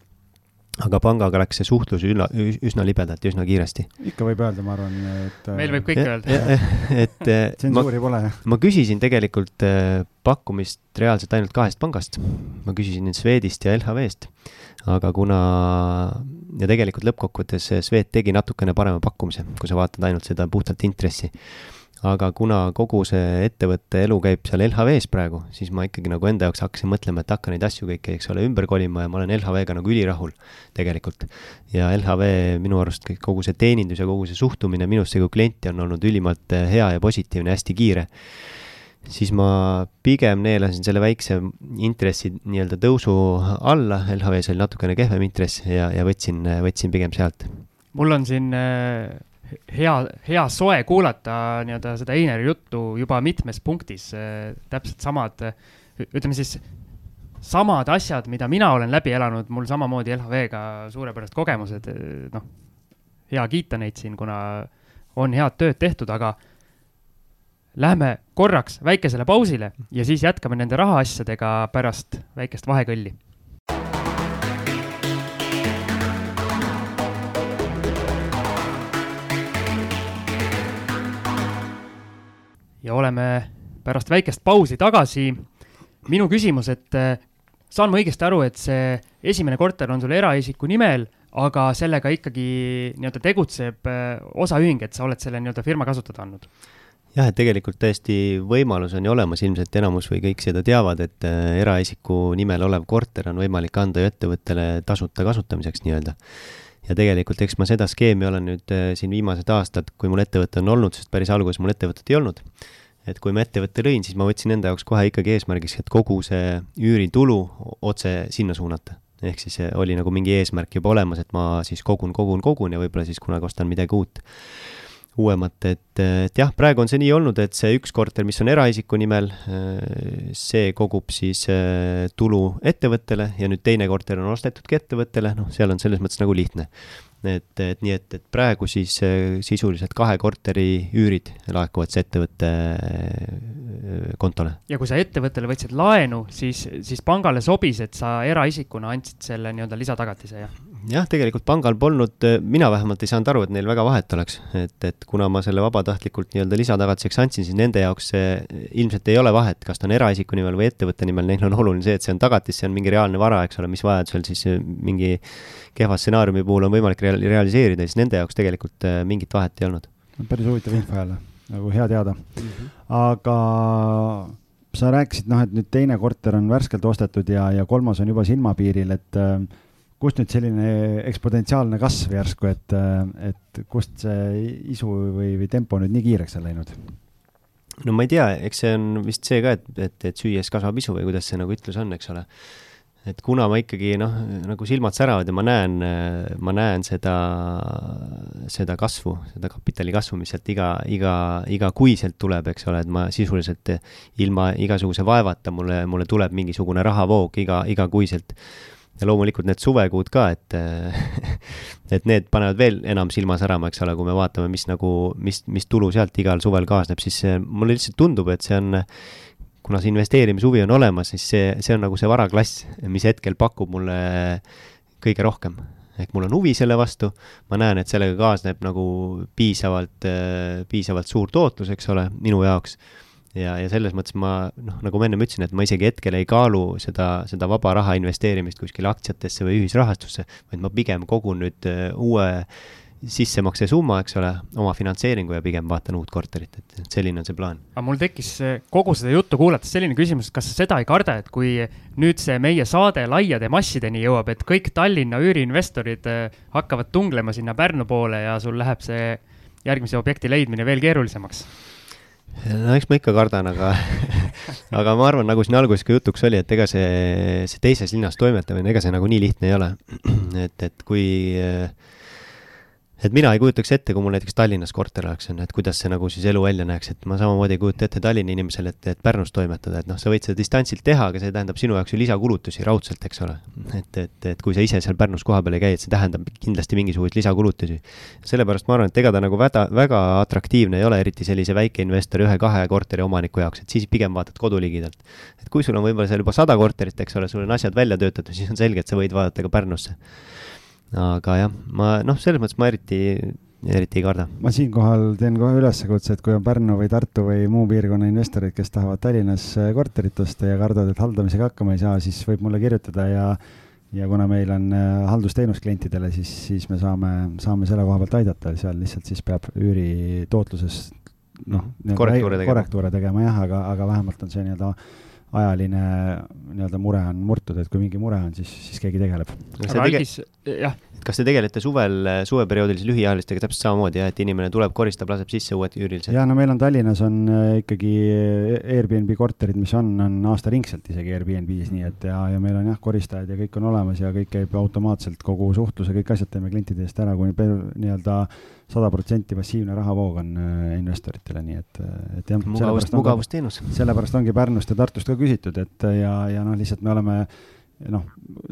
aga pangaga läks see suhtlus üsna, üsna libedalt ja üsna kiiresti. ikka võib öelda, ma arvan, et. meil võib kõike öelda. et tsensuuri pole. ma küsisin tegelikult äh, pakkumist reaalselt ainult kahest pangast. ma küsisin Swedist ja LHV-st, aga kuna ja tegelikult lõppkokkuvõttes Swed tegi natukene parema pakkumise, kui sa vaatad ainult seda puhtalt intressi aga kuna kogu see ettevõtte elu käib seal LHV-s praegu, siis ma ikkagi nagu enda jaoks hakkasin mõtlema, et hakka neid asju kõiki, eks ole, ümber kolima ja ma olen LHV-ga nagu ülirahul tegelikult. ja LHV minu arust kogu see teenindus ja kogu see suhtumine minusse kui klienti on olnud ülimalt eh, hea ja positiivne, hästi kiire. siis ma pigem neelasin selle väikse intressi nii-öelda tõusu alla, LHV-s oli natukene kehvem intress ja, ja võtsin, võtsin pigem sealt. mul on siin äh hea, hea soe kuulata nii-öelda seda Einari juttu juba mitmes punktis, täpselt samad, ütleme siis, samad asjad, mida mina olen läbi elanud, mul samamoodi LHV-ga suurepärased kogemused, noh, hea kiita neid siin, kuna on head tööd tehtud, aga lähme korraks väikesele pausile ja siis jätkame nende rahaasjadega pärast väikest vahekõlli ja oleme pärast väikest pausi tagasi. minu küsimus, et eh, saan ma õigesti aru, et see esimene korter on sul eraisiku nimel, aga sellega ikkagi nii-öelda tegutseb eh, osaühing, et sa oled selle nii-öelda firma kasutada andnud? jah, et tegelikult täiesti võimalus on ju olemas, ilmselt enamus või kõik seda teavad, et eh, eraisiku nimel olev korter on võimalik anda ju ettevõttele tasuta kasutamiseks nii-öelda ja tegelikult eks ma seda skeemi olen nüüd äh, siin viimased aastad, kui mul ettevõte on olnud, sest päris alguses mul ettevõtet ei olnud, et kui ma ettevõtte lõin, siis ma võtsin enda jaoks kohe ikkagi eesmärgiks, et kogu see üüritulu otse sinna suunata. ehk siis äh, oli nagu mingi eesmärk juba olemas, et ma siis kogun, kogun, kogun ja võib-olla siis kunagi ostan midagi uut uuemat, et, et jah, praegu on see nii olnud, et see üks korter, mis on eraisiku nimel, see kogub siis tulu ettevõttele ja nüüd teine korter on ostetudki ettevõttele, noh, seal on selles mõttes nagu lihtne et, et nii, et, et praegu siis sisuliselt kahe korteri üürid laekuvad see ettevõtte kontole. ja kui sa ettevõttele võtsid laenu, siis, siis pangale sobis, et sa eraisikuna andsid selle nii-öelda lisatagatise, jah? Jah, tegelikult pangal polnud, äh, mina vähemalt ei saanud aru, et neil väga vahet oleks, et, et kuna ma selle vabatahtlikult nii-öelda lisatagatiseks andsin, siis nende jaoks see ilmselt ei ole vahet, kas ta on eraisiku nimel või ettevõtte nimel, neil on oluline see, et see on tagatis, see on mingi reaalne vara, eks ole, mis vajadusel siis mingi kehva stsenaariumi puhul on võimalik real-, realiseerida, siis nende jaoks tegelikult äh, mingit vahet ei olnud. päris huvitav info jälle, nagu hea teada mm. -hmm. aga sa rääkisid, noh, et nüüd teine korter on värskelt ostetud ja, ja kolmas on juba silmapiiril, et äh, kust nüüd selline eksponentsiaalne kasv järsku, et, et kust see isu või, või tempo nüüd nii kiireks on läinud? no ma ei tea, eks see on vist see ka, et, et, et süües kasvab isu või kuidas see nagu ütlus on, eks ole et kuna ma ikkagi noh, nagu silmad säravad ja ma näen, ma näen seda, seda kasvu, seda kapitali kasvu, mis sealt iga, iga, igakuiselt tuleb, eks ole, et ma sisuliselt ilma igasuguse vaevata mulle, mulle tuleb mingisugune rahavoog iga, igakuiselt. Ja loomulikult need suvekuud ka, et et need panevad veel enam silma särama, eks ole, kui me vaatame, mis nagu, mis, mis tulu sealt igal suvel kaasneb, siis mulle lihtsalt tundub, et see on kuna see investeerimishuvi on olemas, siis see, see on nagu see varaklass, mis hetkel pakub mulle kõige rohkem. ehk mul on huvi selle vastu, ma näen, et sellega kaasneb nagu piisavalt, piisavalt suur tootlus, eks ole, minu jaoks ja, ja selles mõttes ma noh, nagu ma ennem ütlesin, et ma isegi hetkel ei kaalu seda, seda vaba raha investeerimist kuskile aktsiatesse või ühisrahastusse, vaid ma pigem kogun nüüd uue sissemakse summa, eks ole, oma finantseeringu ja pigem vaatan uut korterit, et selline on see plaan. aga mul tekkis kogu seda juttu kuulates selline küsimus, et kas sa seda ei karda, et kui nüüd see meie saade laiade massideni jõuab, et kõik Tallinna üüriinvestorid äh, hakkavad tunglema sinna Pärnu poole ja sul läheb see järgmise objekti leidmine veel keerulisemaks? No eks ma ikka kardan, aga aga ma arvan, nagu siin alguses ka jutuks oli, et ega see, see teises linnas toimetamine, ega see nagu nii lihtne ei ole. et, et kui äh, et mina ei kujutaks ette, kui mul näiteks Tallinnas korter oleks, on ju, et kuidas see nagu siis elu välja näeks, et ma samamoodi ei kujuta ette Tallinna inimesele, et, et Pärnus toimetada, et noh, sa võid seda distantsilt teha, aga see tähendab sinu jaoks ju lisakulutusi raudselt, eks ole. et, et, et kui sa ise seal Pärnus kohapeal ei käi, et see tähendab kindlasti mingisuguseid lisakulutusi. sellepärast ma arvan, et ega ta nagu väga, väga atraktiivne ei ole, eriti sellise väikeinvestori ühe-kahe korteri omaniku jaoks, et siis pigem vaatad koduligidalt. et kui sul on võib-olla seal juba sada korterit, eks ole, sul on asjad välja töötatud, siis on selge, et sa võid vaadata ka Pärnusse aga jah, ma noh, selles mõttes ma eriti, eriti ei karda. ma siinkohal teen kohe üleskutse, et kui on Pärnu või Tartu või muu piirkonna investorid, kes tahavad Tallinnas äh, korterit osta ja kardavad, et haldamisega hakkama ei saa, siis võib mulle kirjutada ja ja kuna meil on äh, haldusteenus klientidele, siis, siis me saame, saame selle koha pealt aidata, seal lihtsalt siis peab üüri tootluses noh, korrektuure tegema, korrektuure tegema jah, aga, aga vähemalt on see nii-öelda ajaline nii-öelda mure on murtud, et kui mingi mure on, siis, siis keegi tegeleb. aga algis, jah. kas te tegelete suvel, suveperioodil siis lühiajalistega täpselt samamoodi jah, et inimene tuleb, koristab, laseb sisse uued üürilised? ja no meil on Tallinnas on äh, ikkagi Airbnb korterid, mis on, on aastaringselt isegi Airbnb-s, nii et ja, ja meil on jah, koristajad ja kõik on olemas ja kõik käib automaatselt, kogu suhtluse, kõik asjad teeme klientide eest ära, kuni nii-öelda sada protsenti passiivne rahavoog on äh, investoritele, nii et, et jah. mugavust, mugavusteenus. sellepärast ongi Pärnust ja Tartust ka küsitud, et ja, ja noh, lihtsalt me oleme noh,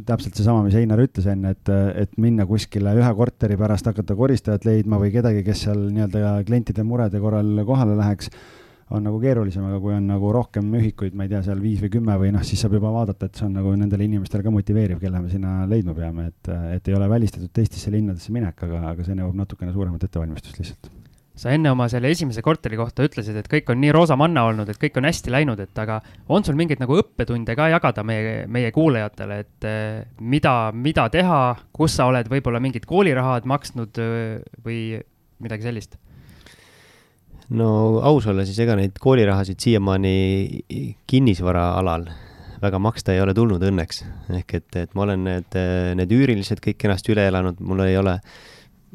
täpselt seesama, mis Einar ütles enne, et, et minna kuskile ühe korteri pärast hakata koristajat leidma või kedagi, kes seal nii-öelda klientide murede korral kohale läheks on nagu keerulisem, aga kui on nagu rohkem ühikuid, ma ei tea, seal viis või kümme või noh, siis saab juba vaadata, et see on nagu nendele inimestele ka motiveeriv, kelle me sinna leidma peame, et, et ei ole välistatud teistesse linnadesse minek, aga, aga see nõuab natukene suuremat ettevalmistust lihtsalt sa enne oma selle esimese korteri kohta ütlesid, et kõik on nii roosamanna olnud, et kõik on hästi läinud, et aga on sul mingeid nagu õppetunde ka jagada meie, meie kuulajatele, et eh, mida, mida teha, kus sa oled võib-olla mingid koolirahad maksnud eh, või midagi sellist? No aus olla, siis ega neid koolirahasid siiamaani kinnisvara alal väga maksta ei ole tulnud õnneks. ehk et, et ma olen need, need üürilised kõik kenasti üle elanud, mul ei ole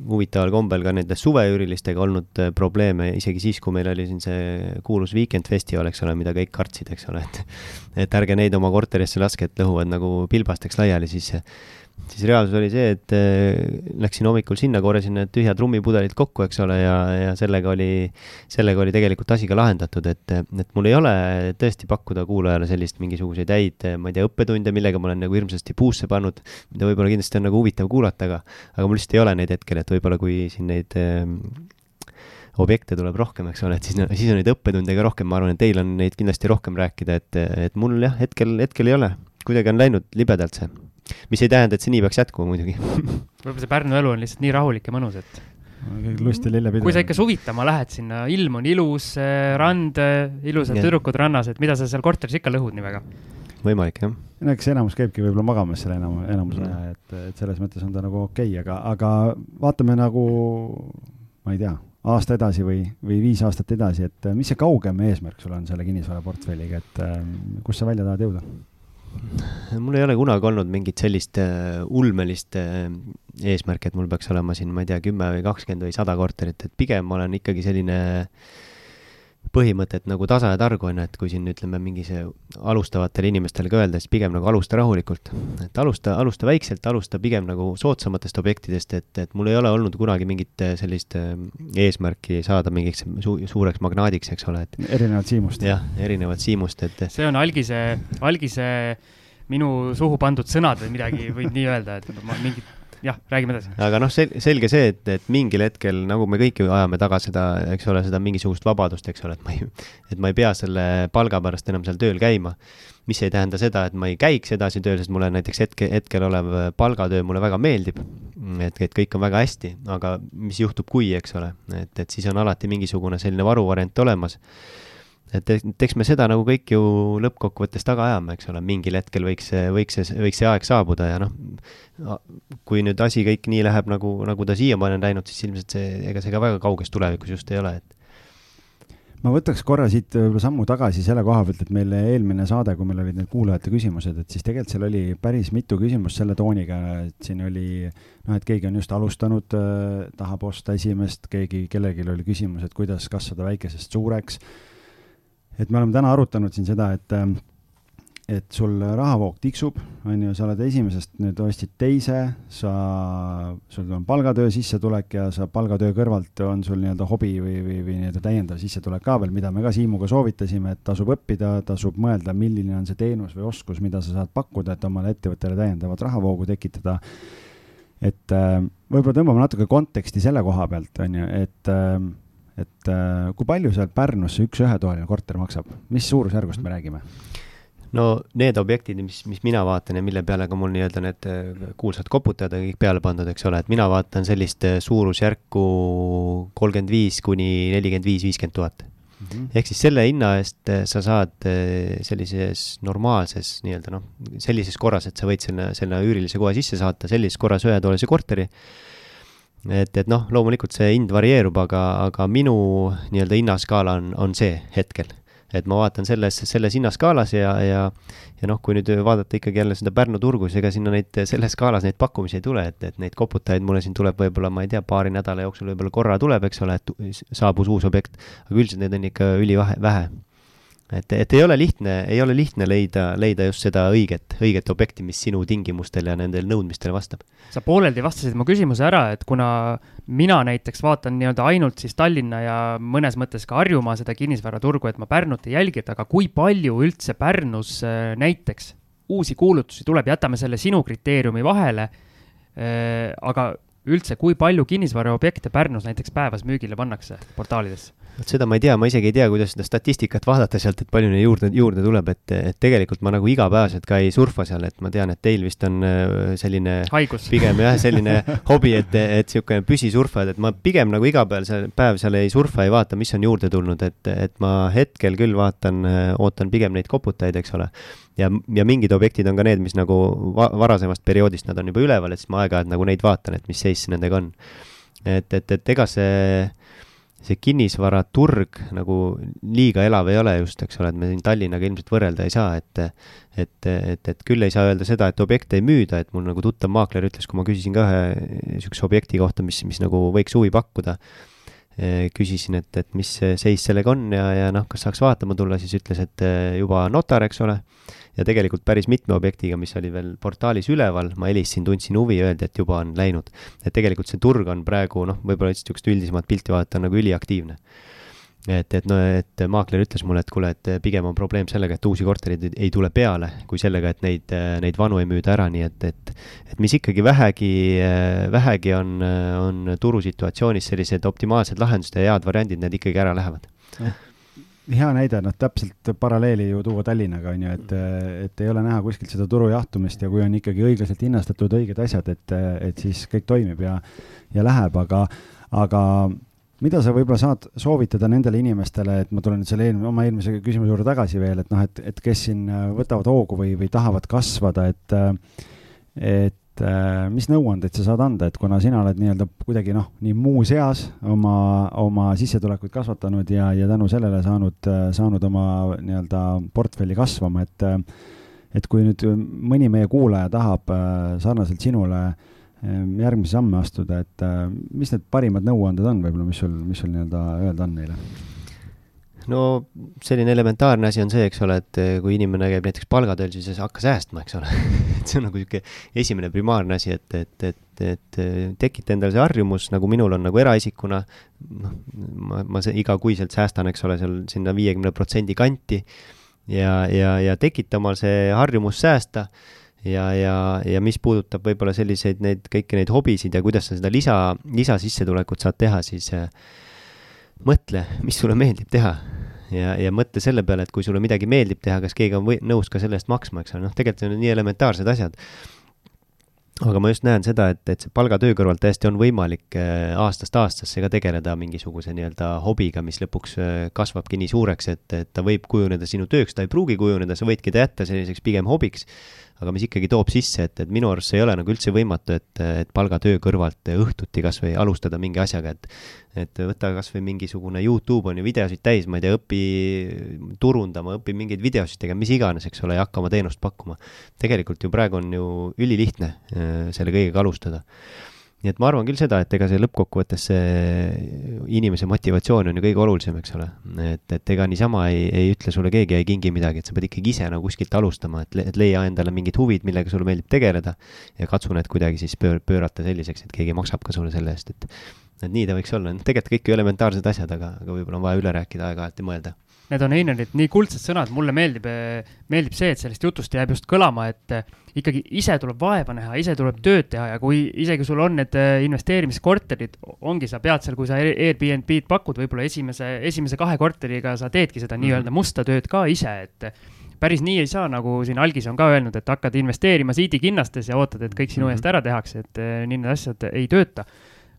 huvitaval kombel ka nende suveüürilistega olnud probleeme, isegi siis, kui meil oli siin see kuulus Weekend Festival, eks ole, mida kõik kartsid, eks ole, et et ärge neid oma korterisse laske, et lõhuvad nagu pilbasteks laiali, siis siis reaalsus oli see, et äh, läksin hommikul sinna, korjasin need tühjad trummipudelid kokku, eks ole, ja, ja sellega oli, sellega oli tegelikult asi ka lahendatud, et, et mul ei ole tõesti pakkuda kuulajale sellist mingisuguseid häid, ma ei tea, õppetunde, millega ma olen nagu hirmsasti puusse pannud, mida võib-olla kindlasti on nagu huvitav kuulata, aga, aga mul lihtsalt ei ole neid hetkel, et võib-olla kui siin neid äh, objekte tuleb rohkem, eks ole, et siis, siis on neid õppetunde ka rohkem, ma arvan, et teil on neid kindlasti rohkem rääkida, et, et mul jah, hetkel, hetkel ei ole, kuidagi on läinud libedalt see mis ei tähenda, et see nii peaks jätkuma muidugi võib-olla see Pärnu elu on lihtsalt nii rahulik ja mõnus, et lust ja lillepidu. kui sa ikka suvitama lähed sinna, ilm on ilus, rand, ilusad yeah. tüdrukud rannas, et mida sa seal korteris ikka lõhud nii väga? võimalik, jah. no eks enamus käibki võib-olla magamas seal enam, enamus aja mm., et, et selles mõttes on ta nagu okei okay,, aga, aga vaatame nagu, ma ei tea, aasta edasi või, või viis aastat edasi, et mis see kaugem eesmärk sul on selle kinnisvaraportfelliga, et kus sa välja tahad jõuda? Mul ei ole kunagi olnud mingit sellist uh, ulmelist uh, eesmärki, et mul peaks olema siin, ma ei tea, kümme või kakskümmend või sada korterit, et pigem ma olen ikkagi selline põhimõte, et nagu tasa ja targu on ju, et kui siin ütleme, mingi see alustavatele inimestele ka öelda, siis pigem nagu alusta rahulikult. et alusta, alusta väikselt, alusta pigem nagu soodsamatest objektidest, et, et mul ei ole olnud kunagi mingit sellist uh, eesmärki saada mingiks su suureks magnaadiks, eks ole, et. erinevat siimust. jah, erinevat siimust, et. see on algise, algise minu suhu pandud sõnad või midagi, võid nii öelda, et ma mingit jah, räägime edasi. aga noh, sel-, selge see, et, et mingil hetkel, nagu me kõik ju ajame taga seda, eks ole, seda mingisugust vabadust, eks ole, et ma ei, et ma ei pea selle palga pärast enam seal tööl käima. mis ei tähenda seda, et ma ei käiks edasi tööl, sest mulle näiteks hetke, hetkel olev palgatöö mulle väga meeldib. et, et kõik on väga hästi, aga mis juhtub, kui, eks ole, et, et siis on alati mingisugune selline varuvariant olemas et, eks me seda nagu kõik ju lõppkokkuvõttes taga ajame, eks ole, mingil hetkel võiks see, võiks see, võiks see aeg saabuda ja noh, kui nüüd asi kõik nii läheb, nagu, nagu ta siiamaani on läinud, siis ilmselt see, ega see ka väga kauges tulevikus just ei ole, et ma võtaks korra siit võib-olla sammu tagasi selle koha pealt, et meil eelmine saade, kui meil olid need kuulajate küsimused, et siis tegelikult seal oli päris mitu küsimust selle tooniga, et siin oli noh, et keegi on just alustanud äh,, tahab osta esimest, keegi, kellelgi oli küsimus, et kuidas kasvada väikesest suureks et me oleme täna arutanud siin seda, et et sul rahavoog tiksub, on ju, sa oled esimesest nüüd ostsid teise, sa, sul on palgatöö sissetulek ja sa palgatöö kõrvalt on sul nii-öelda hobi või, või, või nii-öelda täiendav sissetulek ka veel, mida me ka Siimuga soovitasime, et tasub õppida, tasub mõelda, milline on see teenus või oskus, mida sa saad pakkuda, et omale ettevõttele täiendavat rahavoogu tekitada. et äh, võib-olla tõmbame natuke konteksti selle koha pealt, on ju, et äh, et äh, kui palju seal Pärnus see üks ühetoaline korter maksab, mis suurusjärgust me räägime? no need objektid, mis, mis mina vaatan ja mille peale ka mul nii-öelda need äh, kuulsad koputajad on kõik peale pandud, eks ole, et mina vaatan sellist äh, suurusjärku kolmkümmend viis kuni nelikümmend viis, viiskümmend tuhat. Mhm. ehk siis selle hinna eest sa saad sellises normaalses nii-öelda noh, sellises korras, et sa võid selle, selle üürilise koha sisse saata, sellises korras ühetoalise korteri et, et noh, loomulikult see hind varieerub, aga, aga minu nii-öelda hinnaskaala on, on see hetkel. Et ma vaatan selles, selles hinnaskaalas ja, ja, ja noh, kui nüüd vaadata ikkagi jälle seda Pärnu turgu, siis ega sinna neid, selles skaalas neid pakkumisi ei tule, et, et neid koputajaid mulle siin tuleb võib-olla, ma ei tea, paari nädala jooksul võib-olla korra tuleb, eks ole, et saabus uus objekt, aga üldiselt neid on ikka ülivähe, vähe et, et ei ole lihtne, ei ole lihtne leida, leida just seda õiget, õiget objekti, mis sinu tingimustele ja nendele nõudmistele vastab. sa pooleldi vastasid mu küsimuse ära, et kuna mina näiteks vaatan nii-öelda ainult siis Tallinna ja mõnes mõttes ka Harjumaa seda kinnisvaraturgu, et ma Pärnut ei jälgi, et aga kui palju üldse Pärnus äh, näiteks uusi kuulutusi tuleb, jätame selle sinu kriteeriumi vahele, äh, aga üldse, kui palju kinnisvaraobjekte Pärnus näiteks päevas müügile pannakse portaalidesse? Vot seda ma ei tea, ma isegi ei tea, kuidas seda statistikat vaadata sealt, et palju neid juurde, juurde tuleb, et, et tegelikult ma nagu igapäevaselt ka ei surfa seal, et ma tean, et teil vist on äh, selline haigus pigem jah, selline hobi, et, et niisugune püsisurfajad, et ma pigem nagu iga päev seal, päev seal ei surfa, ei vaata, mis on juurde tulnud, et, et ma hetkel küll vaatan, äh, ootan pigem neid koputajaid, eks ole. ja, ja mingid objektid on ka need, mis nagu va varasemast perioodist, nad on juba üleval, et siis ma aeg-ajalt nagu neid vaatan, et mis seis nendega on. et, et, et ega see see kinnisvaraturg nagu liiga elav ei ole just, eks ole, et me siin Tallinnaga ilmselt võrrelda ei saa, et et, et, et küll ei saa öelda seda, et objekte ei müüda, et mul nagu tuttav maakler ütles, kui ma küsisin ka ühe niisuguse objekti kohta, mis, mis nagu võiks huvi pakkuda, küsisin, et, et mis seis sellega on ja, ja noh, kas saaks vaatama tulla, siis ütles, et juba notar, eks ole ja tegelikult päris mitme objektiga, mis oli veel portaalis üleval, ma helistasin, tundsin huvi, öeldi, et juba on läinud. et tegelikult see turg on praegu noh, võib-olla niisugust üldisemat pilti vaadata, nagu üliaktiivne et, et no, et maakler ütles mulle, et kuule, et pigem on probleem sellega, et uusi korterid ei, ei tule peale, kui sellega, et neid, neid vanu ei müüda ära, nii et, et et mis ikkagi vähegi, vähegi on, on turusituatsioonis sellised optimaalsed lahendused ja head variandid, need ikkagi ära lähevad. Hea näide, noh, täpselt paralleeli ju tuua Tallinnaga, on ju, et, et ei ole näha kuskilt seda turu jahtumist ja kui on ikkagi õiglaselt hinnastatud õiged asjad, et, et siis kõik toimib ja, ja läheb, aga, aga mida sa võib-olla saad soovitada nendele inimestele, et ma tulen nüüd selle eelmise, oma eelmise küsimuse juurde tagasi veel, et noh, et, et kes siin võtavad hoogu või, või tahavad kasvada, et, et et äh, mis nõuandeid sa saad anda, et kuna sina oled nii-öelda kuidagi noh, nii muus eas oma, oma sissetulekuid kasvatanud ja, ja tänu sellele saanud, saanud oma nii-öelda portfelli kasvama, et et kui nüüd mõni meie kuulaja tahab äh, sarnaselt sinule äh, järgmisi samme astuda, et mis need parimad nõuanded on võib-olla, mis sul, mis sul nii-öelda öelda on neile? no selline elementaarne asi on see, eks ole, et eh, kui inimene käib näiteks palgatööl, siis hakka säästma, eks ole. Et see on nagu niisugune esimene primaarne asi, et, et, et, et tekita endale see harjumus, nagu minul on nagu eraisikuna, noh, ma, ma igakuiselt säästan, eks ole, seal sinna viiekümne protsendi kanti. Ja, ja, ja tekita omal see harjumus säästa ja, ja, ja mis puudutab võib-olla selliseid neid, kõiki neid hobisid ja kuidas sa seda lisa, lisasissetulekut saad teha, siis äh, mõtle, mis sulle meeldib teha. Ja, ja mõtle selle peale, et kui sulle midagi meeldib teha, kas keegi on või, nõus ka selle eest maksma, eks ole, noh, tegelikult need on nii elementaarsed asjad. aga ma just näen seda, et, et see palgatöö kõrvalt täiesti on võimalik äh, aastast aastasse ka tegeleda mingisuguse nii-öelda hobiga, mis lõpuks äh, kasvabki nii suureks, et, et ta võib kujuneda sinu tööks, ta ei pruugi kujuneda, sa võidki ta jätta selliseks pigem hobiks aga mis ikkagi toob sisse, et, et minu arust see ei ole nagu üldse võimatu, et, et palgatöö kõrvalt õhtuti kas või alustada mingi asjaga, et et võta kas või mingisugune Youtube on ju videosid täis, ma ei tea, õpi turundama, õpi mingeid videosid tegema, mis iganes, eks ole, ja hakka oma teenust pakkuma. tegelikult ju praegu on ju ülilihtne äh, selle kõigega alustada nii et ma arvan küll seda, et ega see lõppkokkuvõttes see inimese motivatsioon on ju kõige olulisem, eks ole. et, et ega niisama ei, ei ütle sulle keegi, ei kingi midagi, et sa pead ikkagi ise nagu kuskilt alustama, et, et leia endale mingid huvid, millega sulle meeldib tegeleda ja katsu need kuidagi siis pöör-, pöörata selliseks, et keegi maksab ka sulle selle eest, et et nii ta võiks olla, tegelikult kõik ju elementaarsed asjad, aga, aga võib-olla on vaja üle rääkida aeg-ajalt ja mõelda Need on Einarilt nii kuldsed sõnad, mulle meeldib, meeldib see, et sellest jutust jääb just kõlama, et eh, ikkagi ise tuleb vaeva näha, ise tuleb tööd teha ja kui isegi sul on need eh, investeerimiskorterid, ongi, sa pead seal, kui sa Airbnb-d pakud, võib-olla esimese, esimese kahe korteriga sa teedki seda mm -hmm. nii-öelda musta tööd ka ise, et päris nii ei saa, nagu siin Algis on ka öelnud, et hakkad investeerima siidikinnastes ja ootad, et kõik sinu mm -hmm. eest ära tehakse, et eh, nii need asjad ei tööta.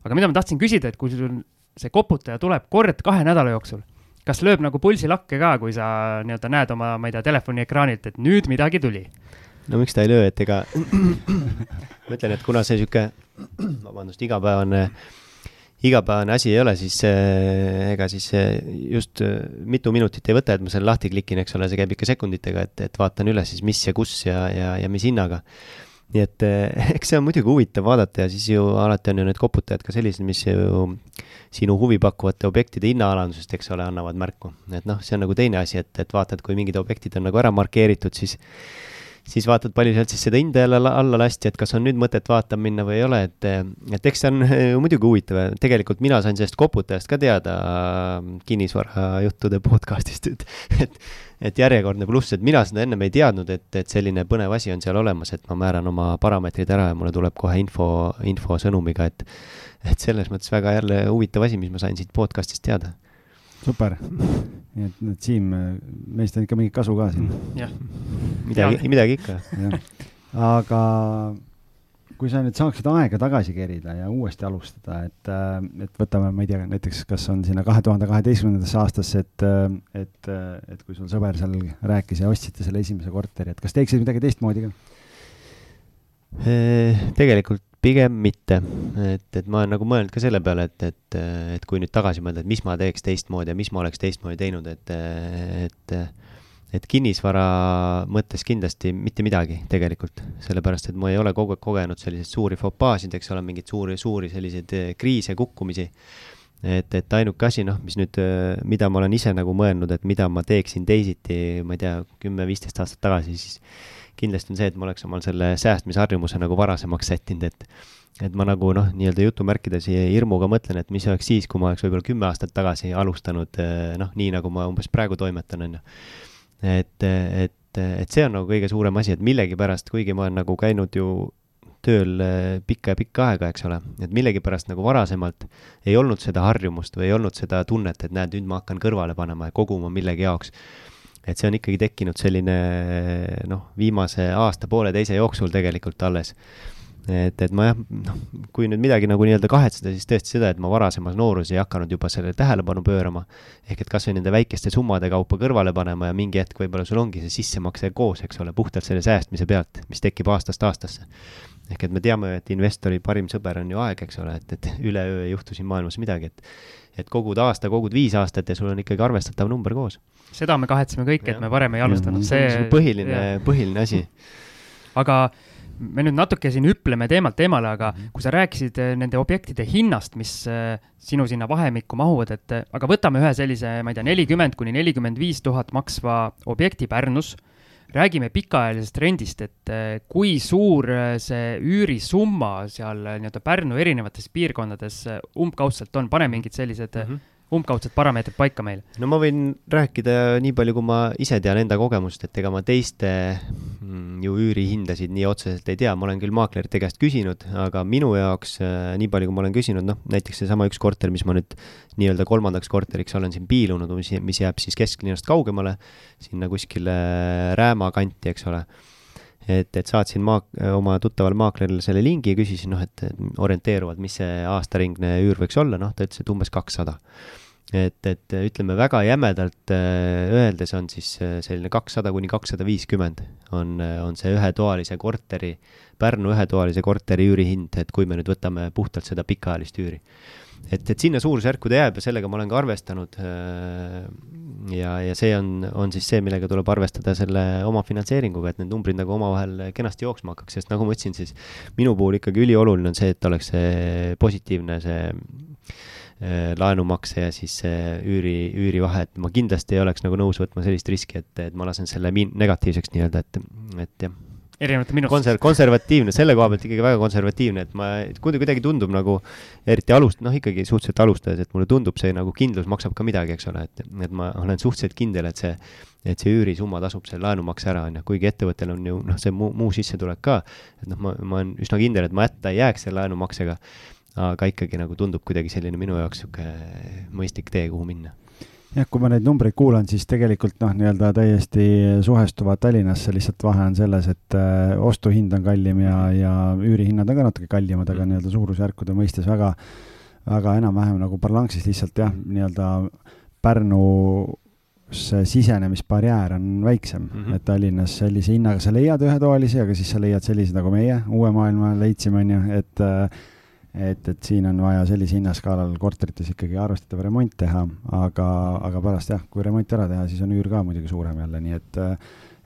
aga mida ma tahtsin küsida, et kui sul see koputaja tuleb kord kahe nädala jooksul kas lööb nagu pulsilakke ka, kui sa nii-öelda näed oma, ma ei tea, telefoni ekraanilt, et nüüd midagi tuli? no miks ta ei löö, et ega ma ütlen, et kuna see sihuke, vabandust, igapäevane, igapäevane asi ei ole, siis ega siis just äh, mitu minutit ei võta, et ma selle lahti klikin, eks ole, see käib ikka sekunditega, et, et vaatan üle siis, mis ja kus ja, ja, ja mis hinnaga nii et eks see on muidugi huvitav vaadata ja siis ju alati on ju need koputajad ka sellised, mis ju sinu huvi pakkuvate objektide hinnaalandusest, eks ole, annavad märku. et noh, see on nagu teine asi, et, et vaatad, kui mingid objektid on nagu ära markeeritud, siis siis vaatad, palju sealt siis seda hinda jälle alla lasti, et kas on nüüd mõtet vaatama minna või ei ole, et, et eks see on muidugi huvitav. tegelikult mina sain sellest koputajast ka teada kinnisvarajuttude podcast'ist, et, et et järjekordne pluss, et mina seda ennem ei teadnud, et, et selline põnev asi on seal olemas, et ma määran oma parameetrid ära ja mulle tuleb kohe info, infosõnumiga, et et selles mõttes väga jälle huvitav asi, mis ma sain siit podcast'ist teada. super, nii et, et Siim, meist on ikka mingit kasu ka siin. jah. midagi, midagi ikka. aga kui sa nüüd saaksid aega tagasi kerida ja uuesti alustada, et, äh, et võtame, ma ei tea, näiteks kas on sinna kahe tuhande kaheteistkümnendasse aastasse, et, äh, et, äh, et kui sul sõber seal rääkis ja ostsite selle esimese korteri, et kas teeksid midagi teistmoodi ka? tegelikult pigem mitte, et, et ma olen nagu mõelnud ka selle peale, et, et, et kui nüüd tagasi mõelda, et mis ma teeks teistmoodi ja mis ma oleks teistmoodi teinud, et, et et kinnisvara mõttes kindlasti mitte midagi tegelikult, sellepärast et ma ei ole kogu aeg kogenud selliseid suuri fopaasid, eks ole, mingeid suuri, suuri selliseid eh, kriise, kukkumisi. et, et ainuke asi, noh, mis nüüd, eh, mida ma olen ise nagu mõelnud, et mida ma teeksin teisiti, ma ei tea, kümme-viisteist aastat tagasi, siis kindlasti on see, et ma oleks omal selle säästmisharjumuse nagu varasemaks sättinud, et et ma nagu noh, nii-öelda jutumärkides hirmuga mõtlen, et mis oleks siis, kui ma oleks võib-olla kümme aastat tagasi alustanud eh, noh, nii nagu ma umbes praegu toimetan, on ju et, et, et see on nagu kõige suurem asi, et millegipärast, kuigi ma olen nagu käinud ju tööl eh, pikka ja pikka aega, eks ole, et millegipärast nagu varasemalt ei olnud seda harjumust või ei olnud seda tunnet, et näed, nüüd ma hakkan kõrvale panema ja koguma millegi jaoks. et see on ikkagi tekkinud selline noh, viimase aasta-pooleteise jooksul tegelikult alles et, et ma jah, noh, kui nüüd midagi nagu nii-öelda kahetseda, siis tõesti seda, et ma varasemas nooruses ei hakanud juba sellele tähelepanu pöörama. ehk et kasvõi nende väikeste summade kaupa kõrvale panema ja mingi hetk võib-olla sul ongi see sissemakse koos, eks ole, puhtalt selle säästmise pealt, mis tekib aastast aastasse. ehk et me teame, et investori parim sõber on ju aeg, eks ole, et, et üleöö ei juhtu siin maailmas midagi, et et kogud aasta, kogud viis aastat ja sul on ikkagi arvestatav number koos. seda me kahetseme kõik, et me varem ei alustanud, see. põhiline, põhiline asi. aga me nüüd natuke siin hüpleme teemalt teemale, aga -hmm. kui sa rääkisid eh, nende objektide hinnast, mis eh, sinu sinna vahemikku mahuvad, et eh, aga võtame ühe sellise, ma ei tea, nelikümmend kuni nelikümmend viis tuhat maksva objekti Pärnus, räägime pikaajalisest rendist, et kui suur see üürisumma seal nii-öelda Pärnu erinevates piirkondades umbkaudselt on, pane mingid sellised mm -hmm umbkaudsed parameetrid paika meil? no ma võin rääkida nii palju, kui ma ise tean enda kogemust, et ega ma teiste mm, ju üürihindasid nii otseselt ei tea, ma olen küll maaklerite käest küsinud, aga minu jaoks äh, nii palju, kui ma olen küsinud, noh, näiteks seesama üks korter, mis ma nüüd nii-öelda kolmandaks korteriks olen siin piilunud, mis, jääb siis kesklinnast kaugemale, sinna kuskile Rääma kanti, eks ole et, et saatsin maak-, oma tuttavale maaklerile selle lingi ja küsisin, noh, et orienteeruvalt, mis see aastaringne üür võiks olla, noh, ta ütles, et umbes kakssada et, et ütleme väga jämedalt öeldes on siis selline kakssada kuni kakssada viiskümmend on, on see ühetoalise korteri, Pärnu ühetoalise korteri üürihind, et kui me nüüd võtame puhtalt seda pikaajalist üüri. Et, et sinna suurusjärku ta jääb ja sellega ma olen ka arvestanud. ja, ja see on, on siis see, millega tuleb arvestada selle omafinantseeringuga, et need numbrid nagu omavahel kenasti jooksma hakkaks, sest nagu ma ütlesin, siis minu puhul ikkagi ülioluline on see, et oleks see positiivne, see laenumakse ja siis üüri, üürivahe, et ma kindlasti ei oleks nagu nõus võtma sellist riski, et, et ma lasen selle miin-, negatiivseks nii-öelda, et, et jah erinevate minuste Konser-, konservatiivne, selle koha pealt ikkagi väga konservatiivne, et ma, kuidagi tundub nagu, eriti alust-, noh, ikkagi suhteliselt alustades, et mulle tundub see nagu kindlus maksab ka midagi, eks ole, et, et ma olen suhteliselt kindel, et see, et see üürisumma tasub selle laenumakse ära, on ju, kuigi ettevõttel on ju noh, see muu, muu sissetulek ka, et noh, ma, ma olen üsna kindel, et ma hätta ei jääks selle laenumaksega, aga ikkagi nagu tundub kuidagi selline minu jaoks niisugune mõistlik tee, kuhu minna jah, kui ma neid numbreid kuulan, siis tegelikult noh, nii-öelda täiesti suhestuvad Tallinnasse, lihtsalt vahe on selles, et äh, ostuhind on kallim ja, ja üürihinnad on ka natuke kallimad, aga mm. nii-öelda suurusjärkude mõistes väga, väga enam-vähem nagu parlanksis lihtsalt jah, nii-öelda Pärnusse sisenemisbarjäär on väiksem mm, -hmm. et Tallinnas sellise hinnaga sa leiad ühetoalisi, aga siis sa leiad selliseid nagu meie uue maailma leidsime, on ju, et äh, et, et siin on vaja sellise hinnaskaalal korterites ikkagi arvestatav remont teha, aga, aga pärast jah, kui remont ära teha, siis on üür ka muidugi suurem jälle, nii et